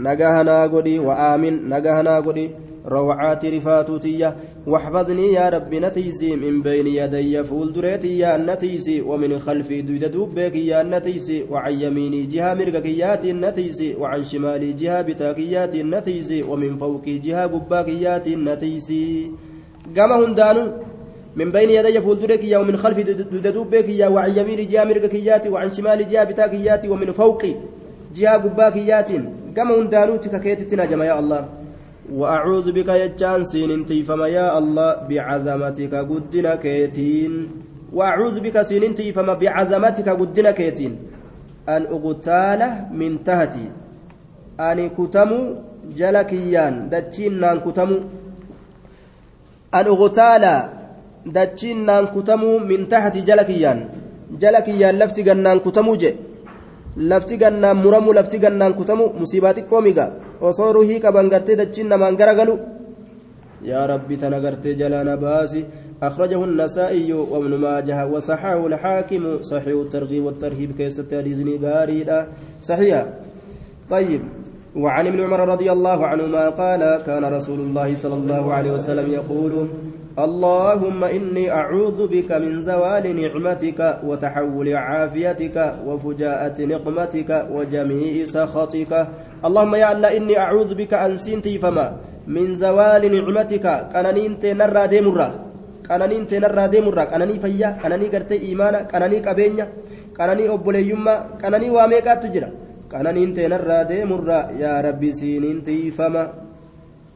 nagaha naa godhi wa'aamin nagaha naa godhi. روعات رفاتوتية واحفظني يا رب نتيسي من بين يدي فول دريتي يا نتيسي ومن خلفي دويد دوبك يا نتيسي وعن يميني جهة مرقكيات نتيسي وعن شمالي جهة بتاكيات نتيسي ومن فوقي جهة قباكيات نتيسي قام هندانو من بين يدي فولدرك يا ومن خلفي ددوبك يا. وعن يمين جهة مرقكيات وعن شمال جهة بتاكيات ومن فوقي جهة قباكيات قام هندانو تككيتتنا جما الله. وأعوذ بك يجان سين فما يا الله بعظمتك قدنا كيتين. وأعوذ بك سين فما بعظمتك قدنا كيتين. أن أغتال من تهتي أن كتمو جلكيان. دتشين نان كتمو أن أغتال دتشين نان كتمو من تحت جلكيان. جلكيان لفتي نان كتمو جي. gannaan muramu lafti gannaan kutamu musiibaa xiqqoo miga osoo ruhii qaban gartee dachiin namaan garagalu rabbi tana gartee jalaana baasi. أخرجه النسائي وابن ماجه وصححه الحاكم صحيح الترغيب والترهيب كيس التهديزني غاريدا صحيح طيب وعن ابن عمر رضي الله عنهما قال كان رسول الله صلى الله عليه وسلم يقول اللهم إني أعوذ بك من زوال نعمتك وتحول عافيتك وفجاءة نقمتك وجميع سخطك اللهم يا الله إني أعوذ بك أن سنتي فما من زوال نعمتك. كاننين تنرى ديمرة. كاننين تنرى ديمرة. كانني فيا. كانني قرتي إيمانا كانني كبينيا كانني أبوليوما كانني واميكا تجرى كاننين تنرى ديمرة. يا ربي سينين تيفما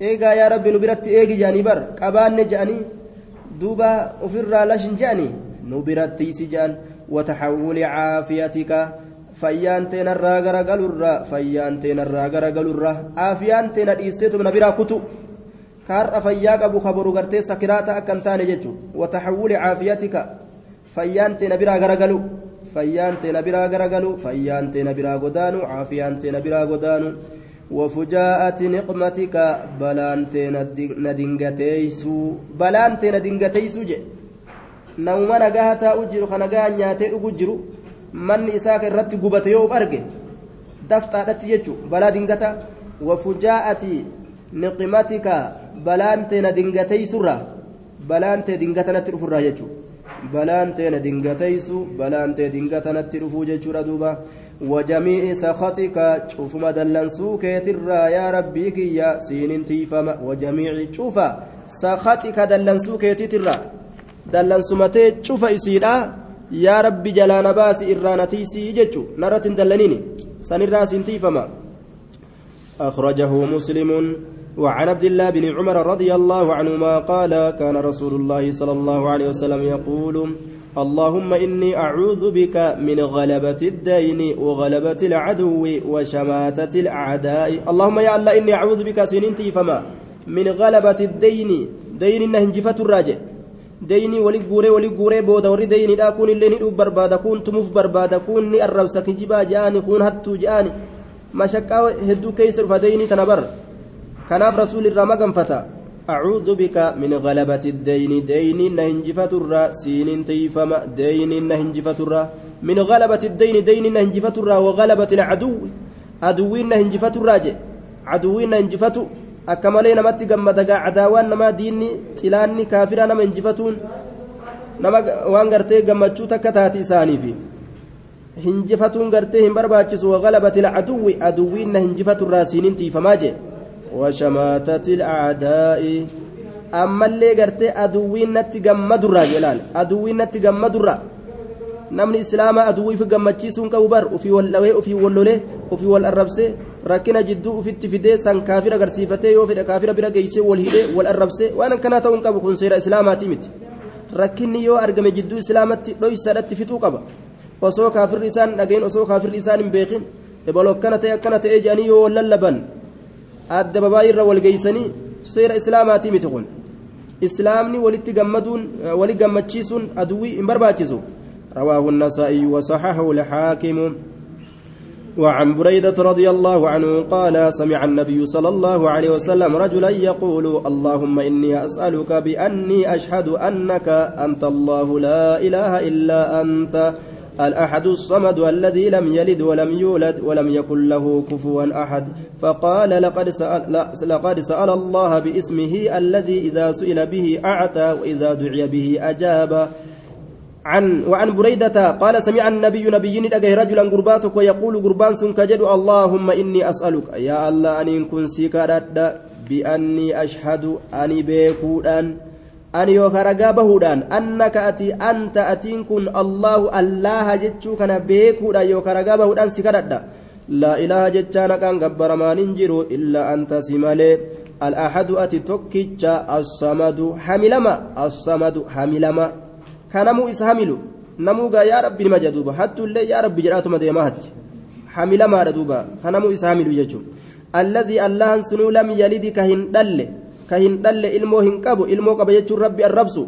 eegaa yaa rabbi nu biratti eegi jedhanii bar qabaanne jedhanii duuba ofirraa lashin jedhanii nu biratti caafiyatika fayyaan teenarraa garagalurra fayyaan teenarraa garagalurra aafiyaan teena dhiisteetu na biraa kutu kaarra fayyaa qabu kaboru gartee sakiraata akka hin taane jechuun wataxawuli caafiyatika fayyaan teena biraa garagalu fayyaan teena biraa garagalu fayyaan teena biraa godaanu caafiyaan teena biraa godaanu. وفجاءة نقمتك بلانتي ندنجتيسو بلانتي ندنجتيسو جي نوما نجاها تأجر خنجاها نياتي من إساك الرت قبت يوم أرجع دفت أتيجو بلا دنجتا وفجاءة نقمتك بلانتي ندنجتيسو را بلانتي دنجتا نترفو راجو بلانتي ندنجتيسو بلانتي دنجتا نترفو جيجو ردوبا وجميع سخطك شوف ما دلنسو كيترا يا ربي كيا سين تيفما وجميع شوف سخطك دلنسو كيترا دلنسو متى شوف إسيرا يا ربي جلان باس إرانتي سيجتشو نرة دلنيني سنرا سنتيفما أخرجه مسلم وعن عبد الله بن عمر رضي الله عنهما قال كان رسول الله صلى الله عليه وسلم يقول اللهم إني أعوذ بك من غلبة الدين وغلبة العدو وشماتة الأعداء. اللهم يا الله إني أعوذ بك سننتي فما من غلبة الدين. دين نهنجفة الراجع ديني ولي غوري ولي غوري بودا وري ديني دا كون اللي ندوب بربادا كون تموف بربادا كون ني الربسك جبا جاني كون هتو جاني مشقا هدو كيسر فديني تنبر كناف رسول الرمى فتا أعوذ بك من غلبة الدين دين نهنجفة الرا سين تيفما دين نهنجفة الرا من غلبة الدين دين نهنجفة الرا وغلبة العدو عدو نهنجفة الراجع عدو نهنجفة akkamalee namatti gammadagaa cadaawaan namaa diinni xilaanni kaafira nama hinjifatuun nama waan gartee gammachuu takka taati isaaniifi. Hinjifatuun gartee hin barbaachisu waqalabati lcaduwwi aduwwiinna hinjifaturraa siinin tiifamaa jee. Washamaatati lacdaa'i ammallee gartee aduwwiin natti gammadurraa jedhaan aduwwiin natti gammadurraa. Namni islaamaa aduwwiif gammachiisuun qabu bar ufii wal dhawee ufii wal lolee ufii wal arrabsee rakkina jidduu ufitti fidee san kaafira agarsiifatee yoo fedhe kaafira bira geessee wal hidhee wal arrabsee waan akkanaa ta'uun qabu kun seera islaamaatii miti rakkinni yoo argame jidduu islaamatti dhoysaadhatti fixuu qaba osoo kaafirri isaan dhagayin osoo kaafirri isaan hin beekin ebaloo akkana ta'e akkana ta'ee jedhanii yoo wal lallaban adda babaayirra wal geeysanii seera islaamaatii miti kun إسلامني ولت جمدون ولي جمتشيسون أدوي إن برباتشيسو رواه النسائي وصححه الحاكم وعن بريدة رضي الله عنه قال سمع النبي صلى الله عليه وسلم رجلا يقول اللهم إني أسألك بأني أشهد أنك أنت الله لا إله إلا أنت الأحد الصمد الذي لم يلد ولم يولد ولم يكن له كفوا أحد. فقال لقد سأل, لقد سأل الله باسمه الذي إذا سئل به أعتى وإذا دعي به أجاب. عن وعن بريدة قال سمع النبي نبي ندقه رجلا قرباتك ويقول قربان سنكجد اللهم إني أسألك. يا الله أن كن سيكارد بأني أشهد أني بيكودان أني يوكارقا بهودان أنك أتي أنت أتين كن الله الله جتشو كان بيكودا يوكارقا بهودان سيكارد. لا إله جتشانا كان قبر ما ننجرو إلا أنت سمالي الأحد أتي توكيتشا الصمد حملما الصمد حملما. Kanamuu isa hamilu namuugaa yaa rabbi nima jedha duuba hattuullee yaa rabbi jedhaatuma deemaa hatti hamilamaadha duuba kanamuu isa hamilu jechuun alladhii allahan sunuu lam yalidi ka hin dhalle ka hin dhalle ilmoo hin qabu ilmoo qaba jechuun rabbi arrabsu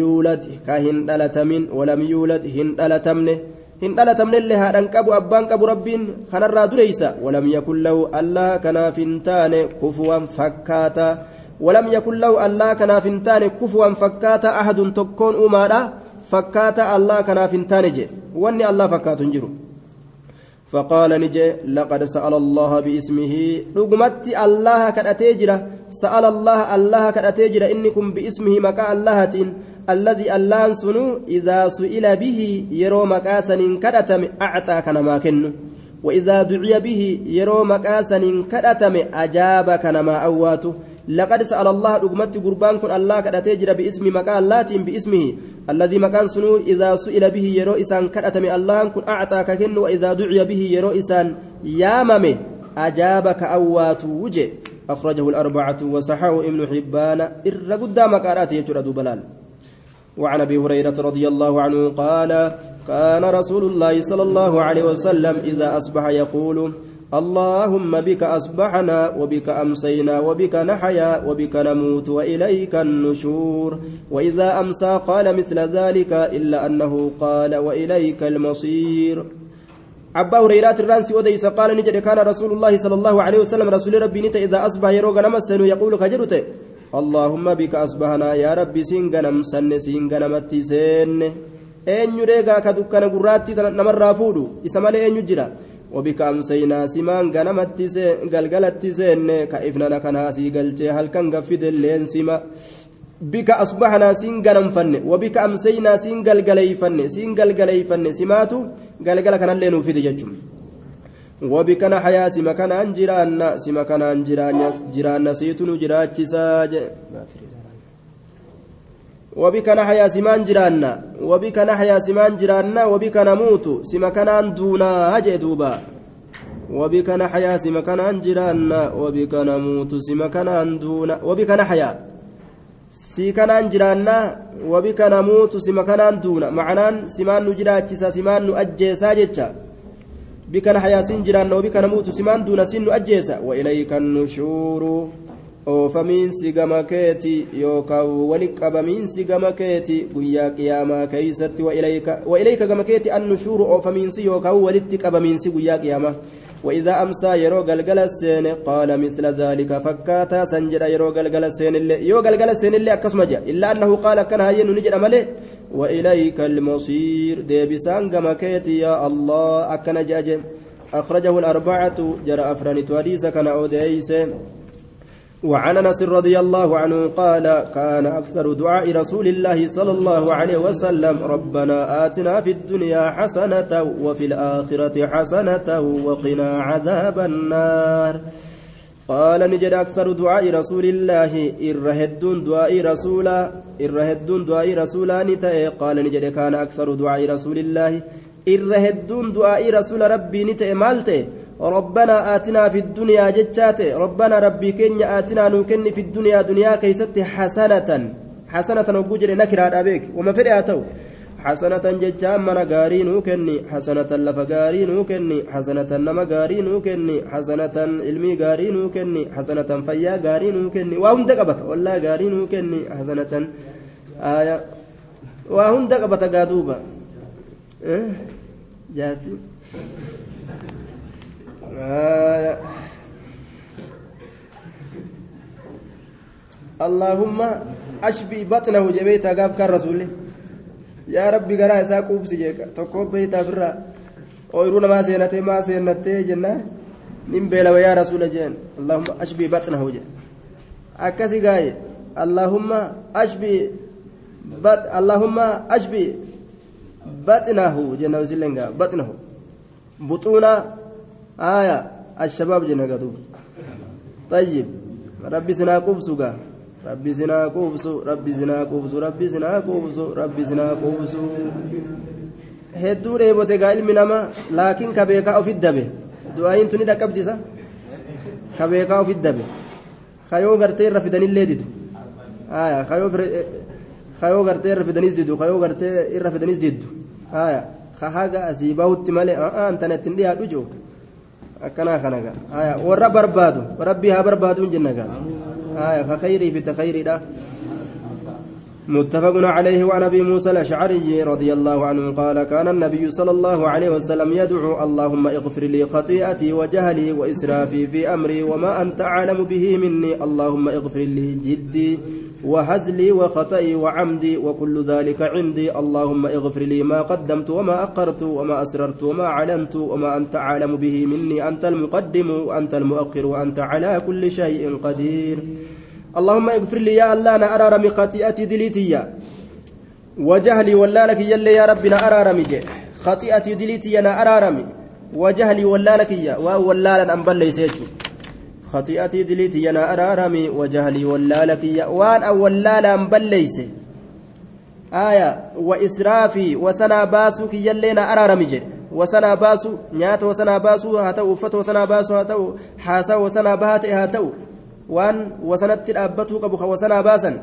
yuulad ka hin dhalatamin walam yuulad hin dhalatamne hin dhalatamnellee haadhan qabu abbaan qabu rabbiin kanarraa dureysa walam yakun lahu allah kanaaf hin taane kufuwan fakkaataa ولم يكن له الله كنا فنتان كفوا فكاتا أحد تكون أمارا فكاتا الله كنا فنتان جي. واني الله فكات جرو. فقال نجي لقد سأل الله باسمه. رقمت الله كأتيجرة. سأل الله الله كأتيجرة. إنكم باسمه مكا الله الذي الله سنو إذا سئل به يرو مكاسا كدتم أعطى كنا ما كنو. وإذا دعي به يرو مكاسا كدتم أجاب كنا ما أواته لقد سأل الله رقمت قربان كن الله كدتي جرى باسم مكان اللات باسمه الذي مكان سنو إذا سئل به يرو إسان كدتم الله كن أعطاك كن وإذا دعي به يرو إسان ياممه أجابك أوات وجه. أخرجه الأربعة وصححه ابن حبان إر قدام كارات يجرى بلال. وعن أبي هريرة رضي الله عنه قال كان رسول الله صلى الله عليه وسلم إذا أصبح يقول اللهم بك أصبحنا وبك أمسينا وبك نحيا وبك نموت وإليك النشور. وإذا أمسى قال مثل ذلك إلا أنه قال وإليك المصير. أبا هريرة الرانسي وديس قال نجد كان رسول الله صلى الله عليه وسلم رسول ربي نتا إذا أصبح يروق نمسن يقول كجرت اللهم بك أصبحنا يا ربي سنغنم سن سنغنمتي سن. أين يريغا كدكنا قراتي نمر فودو. إسمالي أين يجرى وبك أمسينا سمان غنمت غلغلت سين كإفننا كناسي غلجي هل كان سما بك أصبحنا سين غنم فن وبك أمسينا سين غلغلي فن سين غلغلي فن سماتو غلغل كان اللين في دججم وبك نحيا سما كان أنجرانا سما كان أنجرانا جرانا سيتنو جراتشي ساج وبك نحيا سمان جرانا وبك نحيا سمان جرانا وبك نموت سما كان دونا هجي دوبا. وبك نحيا سما كان جرانا وبك نموت سما كان دونا وبك نحيا. سي كان جرانا وبك نموت سما كان دونا. معنان سمان نجراتشا سمان نؤجيسا جتشا بك نحيا سين جرانا وبك نموت سمان دونا سين نؤجيسا وإليك النشور. Oofamiinsi gama keeti yookaan wali qabamiinsi gama keeti guyyaa qiyaamaa keeysatti wa'ilayka gama keeti annushuuru oofamiinsi yookaan walitti qabamiinsi guyyaa qiyaamaa. وإذا أمسى يرو قلقل السين قال مثل ذلك فكاتا سنجد يرو قلقل السين اللي يو قلقل السين اللي أكسم جاء إلا أنه قال كان هين نجد ملي وإليك المصير ديبسان قمكيتي يا الله أكن جاج أخرجه الأربعة جرى أفران تواليس كان أوديس وعن انس رضي الله عنه قال كان أكثر دعاء رسول الله صلى الله عليه وسلم ربنا آتنا في الدنيا حسنة وفي الآخرة حسنة وقنا عذاب النار. قال نجد أكثر دعاء رسول الله الرهدون دعاء رسولا الرهدون دعاء رسولا نتأي قال نجد كان أكثر دعاء رسول الله الرهدون دعاء رسول ربي نتأي مالته؟ ربنا آتنا في الدنيا جتشات ربنا ربي كن آتنا نكن في الدنيا دنيا كيست حسنة حسنة وجوجر نكرة أبيك وما فرئ تو حسنة ججام من غاري نوكني حسنة لف غاري نوكني حسنة نما غاري نوكني حسنة علمي غاري نوكني حسنة فيا غاري نوكني وهم دقبت والله غاري نوكني حسنة آية وهم دقبت غادوبا إيه؟ جاتي آية اللهم أشبي بطنه جبيت أقاب كان رسوله يا ربي قرأ إساء قوبسي جيك. تقوب بيتا فرا أويرون ما سينتي ما سينتي جنة. نمبيلا ويا رسول جين. اللهم أشبي بطنه جي. أكسي قاي. اللهم أشبي بط اللهم أشبي بطنه جنة وسلنغا بطنه. بطونا آية الشباب جنة قدوب طيب ربي سنا قوبسو rabbi sinaa quubsu rabbi sinaa quubsu rabbi sinaa quubsu rabbi sinaa quubsu hedduu dheebote gaa ilmi namaa laakiin ka beekaa ofit dabe du'aayin tuni dhaqqabdisa ka beekaa ofit dabe kayoo gartee irra fidanillee didu kayoo gartee irra fidanis didu kayoo gartee irra fidanis diddu ka haga asii bahutti malee antana ittiin dhiyaadhu jiru akkanaa kanaga warra barbaadu rabbii haa barbaaduun jenna gaa فخيري في تخيري ده متفق عليه وعن أبي موسى الأشعري رضي الله عنه قال كان النبي صلى الله عليه وسلم يدعو اللهم اغفر لي خطيئتي وجهلي وإسرافي في أمري وما أنت أعلم به مني اللهم اغفر لي جدي. وهزلي وخطئي وعمدي وكل ذلك عندي. اللهم اغفر لي ما قدمت وما أقرت وما أسررت وما علنت وما أنت أعلم به مني. أنت المقدم وأنت المؤخر وأنت على كل شيء قدير. اللهم اغفر لي يا الله أنا أرى خطيئتي دليتي وجهلي ولا لك يلي يا ربنا جي. خطيئتي دليتي أنا أرى وجهلي ولا لك يا ولا لن انبل ليس خطيئتي دليتي أنا ارى وجهلي ولا لك يا وان ولا لن بل ليس آية وإسرافي وسنا باسو كي يلينا أرارمي جي وسنا باسو نيات وسنا باسو هاتو فتو وسنا باسو هاتو حاسا وسنا بهات هاتو dhaabbatuu qabu ka wasanaa baasan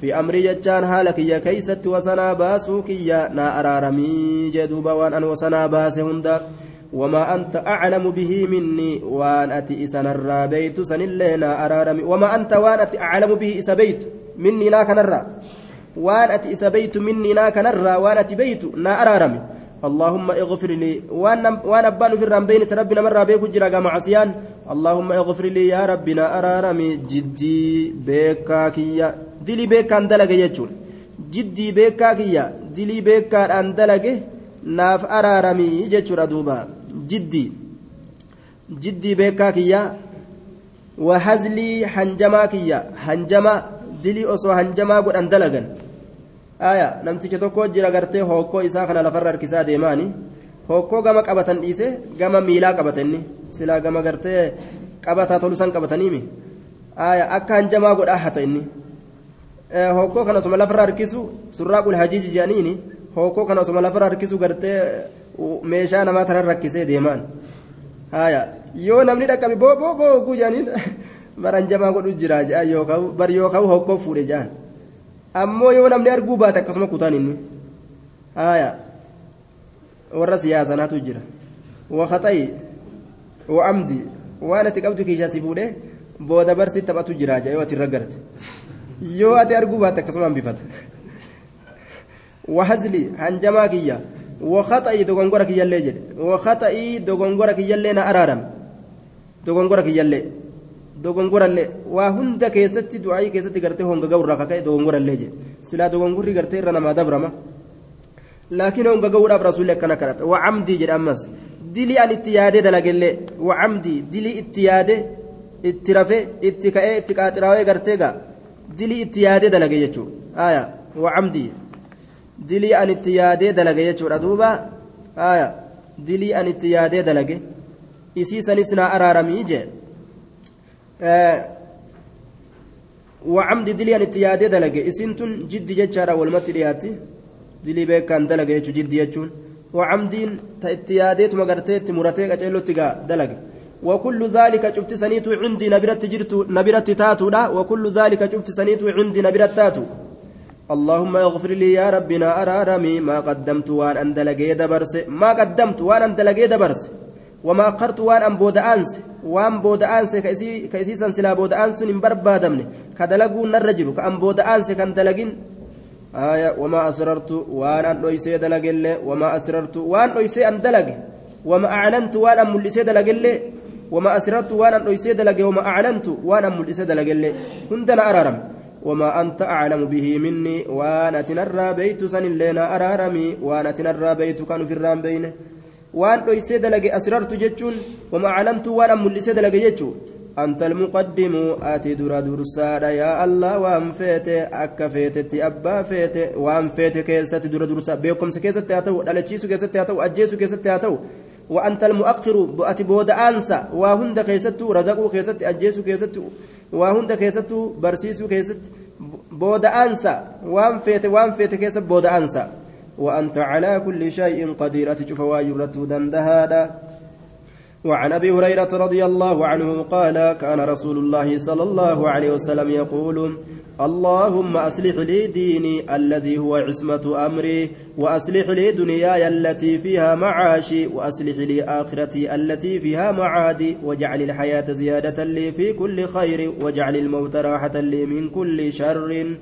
fi amrii jechaan haala kiyya keeysatti wasanaa baasuu kiyya naa araaramii jee duuba waan an wasanaa baase hunda وما أنت أعلم به مني وأن أتي إسان الرابيت سن اللينا أرارمي وما أنت وأن أتي أعلم به إسبيت مني نا كنرى وأن أتي إسبيت مني نا كنرى وأن أتي بيت نا أرارمي اللهم اغفر لي. وأنا أبان في الرمبين ربنا مرة بيكو جرى معصيان اللهم اغفر لي يا ربنا ارارمي جدي بيكا كيا. دلي بيكا اندلق يجون. جدي بيكا كيا. دلي بيكا اندلق ناف ارارمي يجون دوبا جدي جدي بيكا كيا وهزلي حنجما كيا حنجما دلي أصو حنجما قد اندلقن aya namticha tokko jira gartee hokkoo isaa kana lafarra harkisaa deemaani hokkoo gama qabatan dhiise gama miilaa qabatanni silaa gama gartee qabataa tolusan qabataniimi aya akka hanjamaa godhaa hata inni hokkoo kana osuma lafarra harkisu surraaqul hajiiji jedhaniini hokkoo kana osuma lafarra harkisu gartee meeshaa namaa tanan rakkisee deemaan aya yoo namni dhaqqabe boo boo boo oguu jedhaniin baran jamaa godhu jira jedhan bar yookaan hokkoo fuudhe jedhan ammoo yoo namni arguu baate akkasuma kutaan inni haaya warra siyaasanaatu jira wakaxayi wa'amdi waan ati qabdu keeshaa si fuudhee booda barsi taphatu jira yoo ati irra garte yoo ati arguu baate akkasuma hambifata wahazli hanjamaa kiyya wakaxayi dogongora kiyyallee jedhe wakaxayi dogongora kiyyallee na araarame dogongora kiyyallee dogongorallee waa hunda keessatti du'aayii keessatti gartee honga ga'urraa kaka'e dogongorallee jedhe silaa dogongorri gartee irra namaa dabrama laakiin honga ga'uudhaaf rasuulli akkana kadhata wacamdii jedhe ammas dilii an itti yaadee dalagellee wacamdii dilii itti yaadee itti rafee itti ka'ee itti qaaxiraawee gartee gaa dilii itti yaadee dalage jechuudha aayaa wacamdii dilii an itti yaadee dalage. Jechuudha duuba aayaa dilii an itti yaadee dalage. Isii sanis naa araaramii jedhe وعمد دليان اتيادي دلقي اسنتن جد ججارة والمت دياتي دلي بيكان دلقي يجو جد يجون وعمدين اتيادي تمغرتي مرتي قتلو تقا دلقي وكل ذلك شفت سنيت عندي نبرت جرت نبرت تاتو لا وكل ذلك شفت سنيت عندي نبرت تاتو اللهم اغفر لي يا ربنا أرارمي ما قدمت وان أندلقي دبرس ما قدمت وان أندلقي دبرس وما أقرت وان أن بود أنس وان بود أنس كيسي سنسلا بود أنس نبربا دمني كدلقوا نرجل كأن بود أنس كان دلقين آية وما أسررت وان أن أيسي دلقل وما أسررت وان أيسي أن دلق وما أعلنت وان أن ملسي دلقل وما أسررت وان أن أيسي دلق وما أعلنت وان أن ملسي دلقل هندنا أرارم وما أنت أعلم به مني. وأنا تنرى بيت سن لنا أرارمي. وأنا تنرى بيت كان في الرام بينه. وأن أيسي دلق أسررت جتشون. وما أعلنت وأنا ملسي دلق جتشون أنت المقدم. آتي درا درسادا يا الله وأن فيت أكا فيت أبا فيت وأن فيت كيست درا درسا بيكم سكيست تاتو دلتشيسو كيست تاتو أجيسو كيست تاتو وأنت المؤخر. بأتي بود أنسى. وهند كيست رزقو كيست أجيسو كيست كيست برسيسو كيست بود أنسى وأن فيت وأن فيت كيست بود أنسى وأنت على كل شيء قدير أتشوف واجبرة دندهادا وعن أبي هريرة رضي الله عنه قال كان رسول الله صلى الله عليه وسلم يقول اللهم أصلح لي ديني الذي هو عصمة أمري وأصلح لي دنياي التي فيها معاشي وأصلح لي آخرتي التي فيها معادي واجعل الحياة زيادة لي في كل خير واجعل الموت راحة لي من كل شر.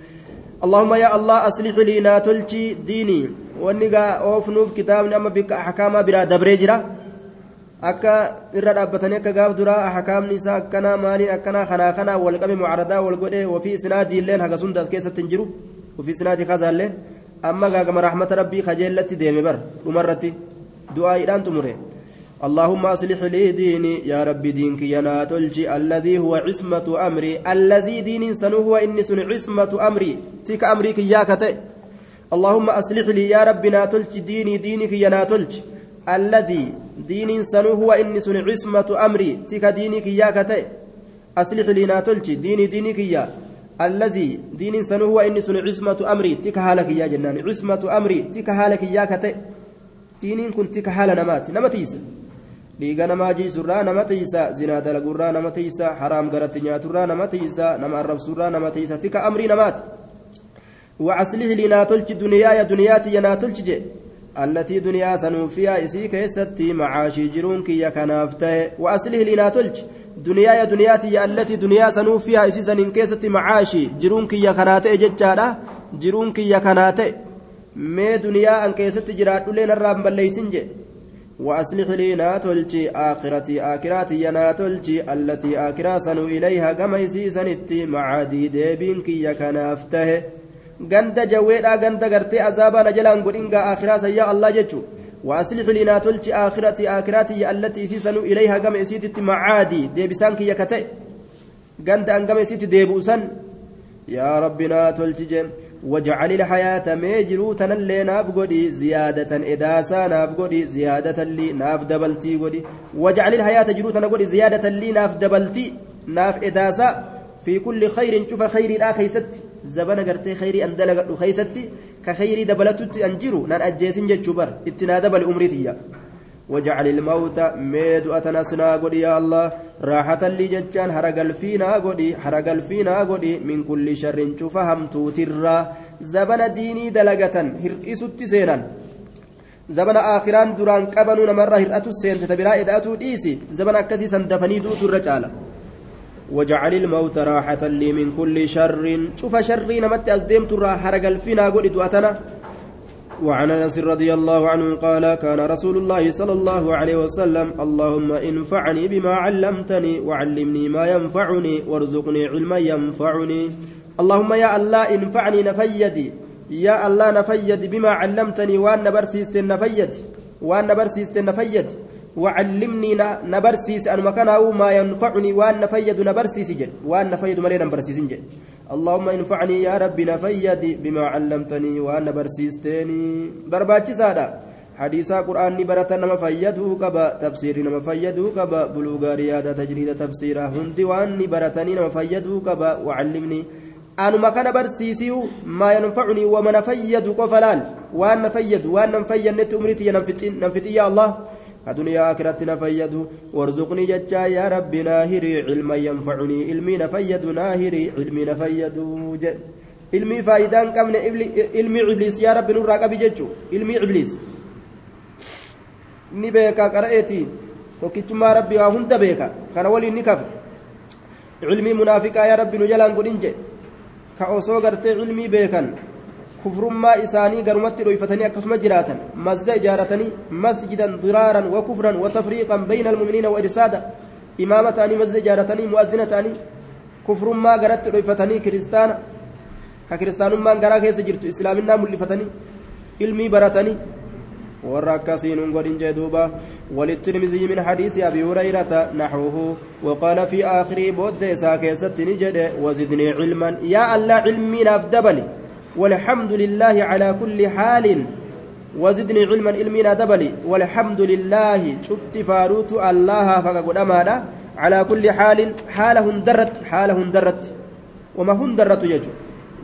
اللهم يا الله أصلح لي ناتلتي ديني ونقا أوفنوف كتاب اما بك احكام برا دبريجرا akka irra dhaabbatanii akka gaaf duraa hakaamni isaa akkanaa maaliin akkanaa kanaa kanaa wal qabe mucaradaa wal godhe ofii isnaadii illeen haga sundaas keessatti hin jiru ofii isnaadii kazaalleen amma gaagama rahmata rabbii kajeellatti deeme bar dhumarratti du'aa'iidhaan tumure اللهم أصلح لي ديني يا ربي دينك ينا تلجي الذي هو عصمة أمري الذي دين سنو هو إني سن عصمة أمري تيك أمريك يا كتئ اللهم أصلح لي يا ربي ناتلج ديني دينك ينا تلج الذي دين سنو هو إني سن عصمة أمري. تك دينك يا كتئ. أصلح لي ناتلج ديني دينك يا الذي دين سنو هو إني سن عصمة أمري. تك حالك يا جنان. عصمة أمري. تك حالك يا كتئ. دينين كنت تك حال نمات نمتيس dhiiga namaa jiisurraa nama tiisa zinaa dalagurraa nama tiisa haraam garatti nyaaturraa nama tiisa nama arrabsurraa nama tiisa tika amrii namaati وعسله لنا تلج ينا تلج التي دنيا سنوفيا إسي كيستي معاشي جرونك يا كنافته وأصله لنا تلج. دنياي دنياتي التي دنيا سنوفيا إسي سنين كيستي معاشي جرونك يا كناته ججالا جرونك يا كناته mee duniyaa an keessatti jiraadhulee narraa hin balleeysin je وأصلح لي ناتولجي آخرتي آكراتي يناتولجي التي آكرا سنو إليها كما يسيسنتي معادي ديبينك يكنافته غند جويدا غند غرتي عذابا نجلان قرنغا آخرا سيا الله جتشو وأصلح لي ناتولجي آخرتي آكراتي التي يسيسنو إليها كما يسيتي معادي ديبسانك يكتئ غند أنغم يسيتي ديبوسن يا ربنا تولجي واجعل الحياة ميجرو تنلي ناف قدي زيادة إداسا ناف قدي زيادة لي ناف دبلتي قدي واجعل الحياة جرو تنقدي زيادة لي ناف دبلتي ناف إداسا في كل خير شوف خير لا خيست. زبنا قرتي خيري أن دلقت خيستي كخيري دبلتت أنجرو نان أجيسن جتشبر اتنا دبل أمريتي واجعل الموت ميد أتنسنا قدي يا الله. راحة لي جتان هرقل فينا قدي هرقل فينا قدي من كل شر فهم توترا زبن ديني دلقة هرئيس التسينا زبن آخران دران قبنوا نمرة هرأتو السين تتبرا إدأتو ديسي. زبن أكسي سندفني دوتو الرجالة وجعل الموت راحة لي من كل شر. شوف شر نمت أزديمت را هرقل فينا قدي دواتنا وعن أنس رضي الله عنه قال كان رسول الله صلى الله عليه وسلم اللهم انفعني بما علمتني وعلمني ما ينفعني وارزقني علما ينفعني. اللهم يا الله انفعني نفيدي يا الله نفيد بما علمتني وأن برسيست نفيد وأن برسيست نفيد وعلمني نبرسيس ان مكانه ما ينفعني وأن نفيد نبرسيس جد وأن نفيد ملينا نبرسيس جد. اللهم انفعني يا ربي نفيد بما علمتني وأنا برسيستني برباتي سادا حديثا قرآن برتا نما فيده كبا تفسير نما فيده كبا بلوغ رياضة تجريد تفسيرا هندي وأني برتني نما فيده كبا وعلمني كان برسيسيو ما ينفعني وما نفيد قفلان وأن نفيد وأن نفيد نت أمرتي ننفتي يا الله. كدنيا آخرة نفيد وارزقني ججا يا ربي ناهري علما ينفعني علمي نفيد ناهري علمي نفيد ilmii faayidaan qabne ilmii ibliis yaa rabbi nurraa qabi jechuu ilmii ibliis ni beeka qara'eetii tokkichummaa rabbi waa hunda beeka kana waliin ni kafe ilmii munaafiqaa yaa rabbi nu jalaan godhin jedhe ka osoo gartee ilmii beekan Diraaran wa kufran wa tafriiqan bayna almu'miniina wa irsaada imaama ta'anii masjida ijaaratanii mu'azzina ta'anii kufrummaa garatti dhoyfatanii kiristaana ka kiristaanummaan garaa keessa jirtu islaaminaa mul'ifatanii ilmii baratanii warra akkasiin hin godhin jee duuba وللترمذي من حديث أبي هريرة نحوه وقال في آخر بود ساكيست نجد وزدني علما يا الله علمي نافدبلي والحمد لله على كل حال. وزدني علما علمي نافدبلي والحمد لله شفت فاروت الله فقد أمانا على كل حال حاله درت حاله درت. وما هن درت يجو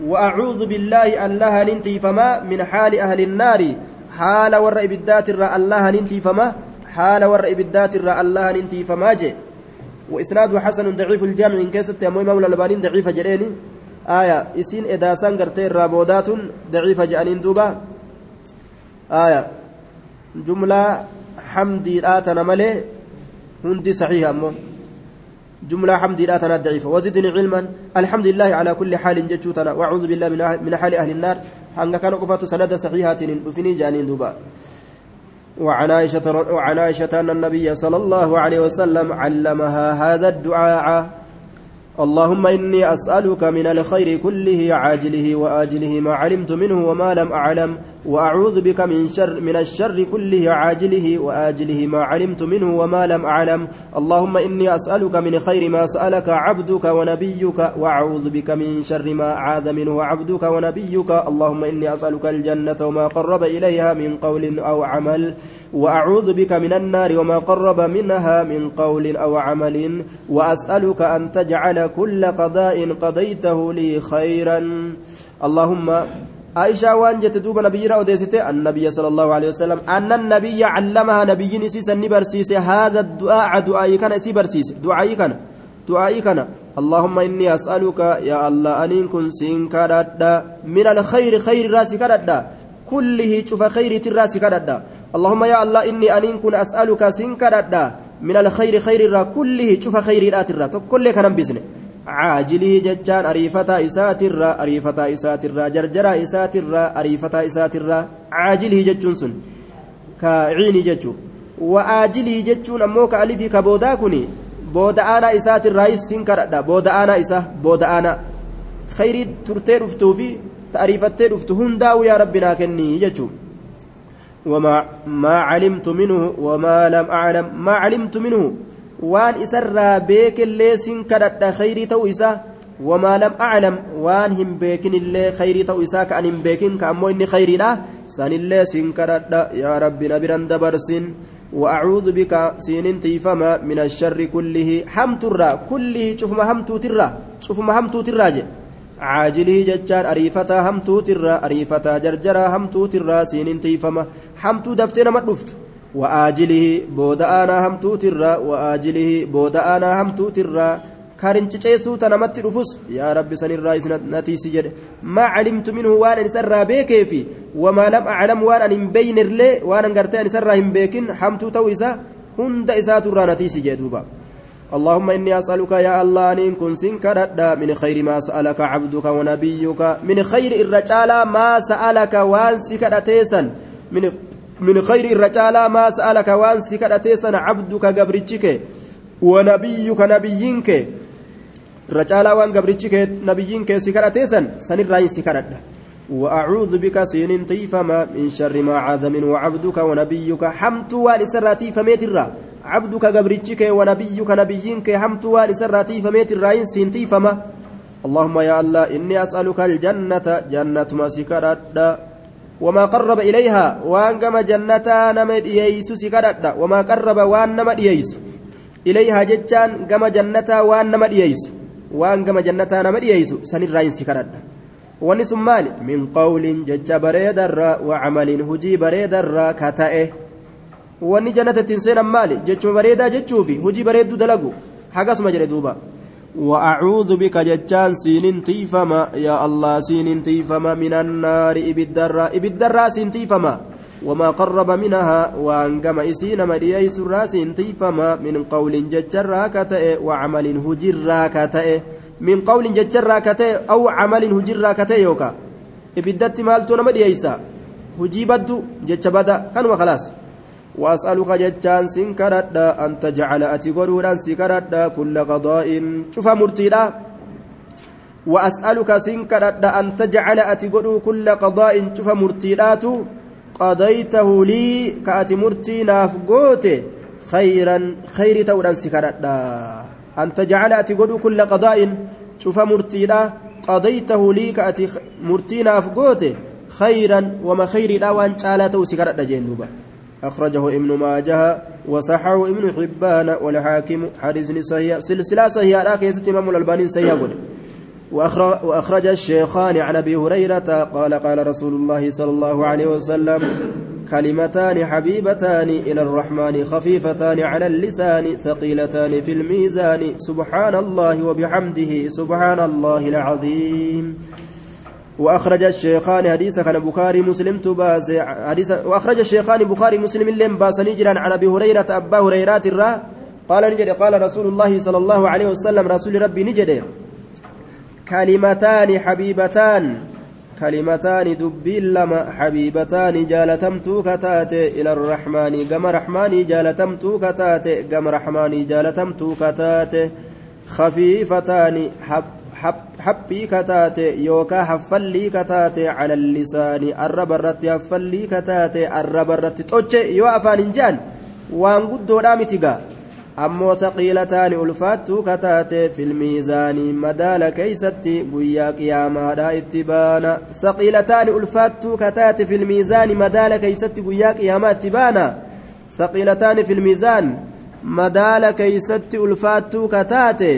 وأعوذ بالله الله ننتي فما من حال أهل النار. حال ور إبدات الرا الله ننتي فما. حال ور إبدات الرا الله ننتي فما جي وإسناده حسن ضعيف الجامع إن كيست يا مولى البانين ضعيف جريني. آية إسين إذا سانغرتي الرابودات ضعيف جانين دوبا. آية جملة حمدي آتنا ملي هندي صحيح أمه جملة حمد لا تنا ضعيفة. وزدني علما. الحمد لله على كل حال جتوتنا وأعوذ بالله من حال أهل النار. هنگ كان قفات سند صحيحة وفني جانين دوبا. وعن عائشة وعن عائشة أن النبي صلى الله عليه وسلم علمها هذا الدعاء. اللهم إني أسألك من الخير كله عاجله وآجله ما علمت منه وما لم أعلم. وأعوذ بك من شر من الشر كله عاجله وآجله ما علمت منه وما لم أعلم. اللهم إني أسألك من خير ما سألك عبدك ونبيك وأعوذ بك من شر ما عاذ منه عبدك ونبيك. اللهم إني أسألك الجنة وما قرب إليها من قول أو عمل وأعوذ بك من النار وما قرب منها من قول أو عمل وأسألك أن تجعل كل قضاء قضيته لي خيرا. اللهم عائشة وان جت دوب نبي رأوديسته النبي صلى الله عليه وسلم أن النبي علمها نبي نسيس النبرسيس هذا الدعاء دعائي كان سيبرسيس دعائي كان دعائي كان اللهم إني أسألك يا الله أن كن سينكرد من الخير خير راسي كرد كله شوف خير تراسي كرد اللهم يا الله إني أن كن أسألك سينكرد من الخير خير را كله شوف خير رات الرا كل كان بسنه عاجله ججان أريفتا إسات الرا أريفتا إسات الرا جرجرا إسات الرا أريفتا إسات الرا عاجله ججون سن. كعيني ججو. وآجله ججون أموك ألفي كبودا كني بودا أنا إسات الرئيس سنكردا بودا أنا إسا بودا أنا خيري ترتير افتوفي تعريفتي افتهن داو يا ربنا كني ججو. وما ما علمت منه وما لم أعلم ما علمت منه. Waan isarraa beekellee sin kadhadha khayrii ta'uu isaa wamaa lam aclam waan hin beekinillee khayrii ta'uu isaa ka an hin beekin ka ammoo inni khayriidha sanillee sin kadhadha yaa rabbi na biran dabarsin وأعوذ بك سين تيفما من الشر كله حمت الرا كله شوف ما همتو ترى شوف ما همتو ترى عاجله ججار أريفتا همتو ترى أريفتا جرجرا همتو ترى سين تيفما همتو دفتنا ما دفت وآجله بودا أنا همتو ترى وآجله بودا أنا همتو ترى كارن تشيسو تنمت رفوس يا رب سن الرئيس نتي سجد ما علمت منه وأنا نسر بيكيفي وما لم أعلم وأنا بين اللي وأنا قرتين نسر بيكن حمتو تويسا هند إسات نتي سجدوبا اللهم إني أسألك يا الله أن كن سنكرد من خير ما سألك عبدك ونبيك. من خير الرجال ما سألك وان سكرتيسا من من خير الرجال ما سألك وان سكرتيسا عبدك قبرتك ونبيك نبيك رجالا وان قبرتك نبيك سكرتيسا سن الرأي سكرت وأعوذ بك سين تيفما من شر ما عاذ منه عبدك ونبيك حمت والسراتي فميت الرا عبدك قبرتك ونبيك نبيك حمت والسراتي فميت الرأي سين تيفما اللهم يا الله إني أسألك الجنة جنة ما سكرت وما قرب إليها وان كما جنة نمد ييس سكرت وما قرب وان نمد ييس إليها جتان كما جنة وان نمد ييس وان كما جنة نمد ييس سن الرأي سكرت wani sun maali min qawlin jecha bareedarraa wacamalin hujii bareedarraa ka ta'e wanni jannata ittiin seenan maali jechuma bareedaa jechuufi hujii bareedduu dalagu hagasuma jedhe duuba وأعوذ بك جتان سين تيفما. يا الله سين تيفما. من النار إبدرا إبدرا سين تيفما. وما قرب منها وأنقم إسين مديي سراس تيفما. من قول كتئ وعمل هجرا كتئ. من قول ججرا كتئ أو عمل هجرا كتئ يوكا. إبدت مالتو نمدييسا هجي بدو جج بدا كانوا خلاص وأسألك جتان سنكرد أن تجعل أتقرورا سكرد كل قضاء شوف مرتيلا وأسألك سنكرد أن تجعل أتقرو كل قضاء شوف مرتيلات قضيته لي كأتي مرتي نافقوت خيرا خير تورا سكرد أن تجعل أتقرو كل قضاء شوف مرتيلا قضيته لي كأتي مرتي نافقوت خيرا وما خير لا وأن شالته سكرد جندوبا أخرجه ابن ماجه وصححه ابن حبان والحاكم حديث صحيح سلسلة صحيحة لا كيست إمام الألباني صحيح وأخرج الشيخان عن أبي هريرة قال قال رسول الله صلى الله عليه وسلم كلمتان حبيبتان إلى الرحمن خفيفتان على اللسان ثقيلتان في الميزان سبحان الله وبحمده سبحان الله العظيم. وأخرج الشيخان حديث كان بخاري مسلم تباس حديث وأخرج الشيخان بخاري مسلم لم باسني جرا عن أبي هريرة أبا هريرة الرا قال نجد قال رسول الله صلى الله عليه وسلم رسول ربي نجد كلمتان حبيبتان كلمتان دبين لما حبيبتان جالتمتو كتات إلى الرحمن قم رحمن جالتمتو كتات قم رحمن جالتمتو كتات خفيفتان حب yookaan haffallii kataate cala lisaanii arraba irratti haffallii kataate arraba irratti xoche yoo afaan hin jaan waan guddoodhaa mitigaa ammoo saqiilataani ulfaattuu kataate filmiizaanii madaala keeysatti guyyaa qiyaamaadhaa itti baana saqiilataani ulfaattuu kataate filmiizaani madaala keeysatti guyyaa qiyaamaa itti baana saqiilataani filmiizaan madaala keeysatti ulfaattuu kataate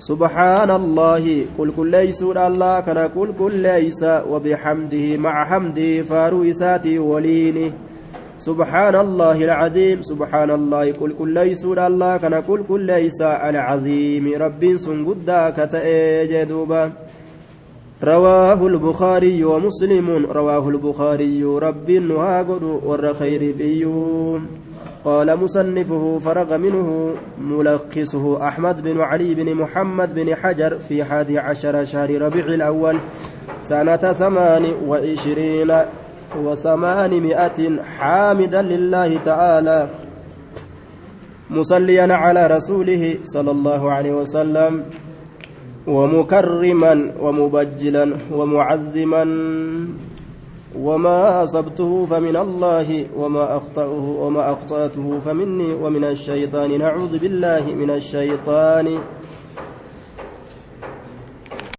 سبحان الله قل كل ليس الله كان قل كل ليس وبحمده مع حمده فارو إساتي ولينه. سبحان الله العظيم سبحان الله قل كل ليس الله كان قل كل ليس العظيم رب سنقدا كتأجدوبا رواه البخاري ومسلم رواه البخاري رب وهاقد ور بيوم. قال مصنفه فرغ منه ملخصه أحمد بن علي بن محمد بن حجر في حادي عشر شهر ربيع الأول سنة ثمان وعشرين وثمانمائة حامدا لله تعالى مصليا على رسوله صلى الله عليه وسلم ومكرما ومبجلا ومعظما. وما أصبته فمن الله وما أخطأه وما أخطأته فمني ومن الشيطان نعوذ بالله من الشيطان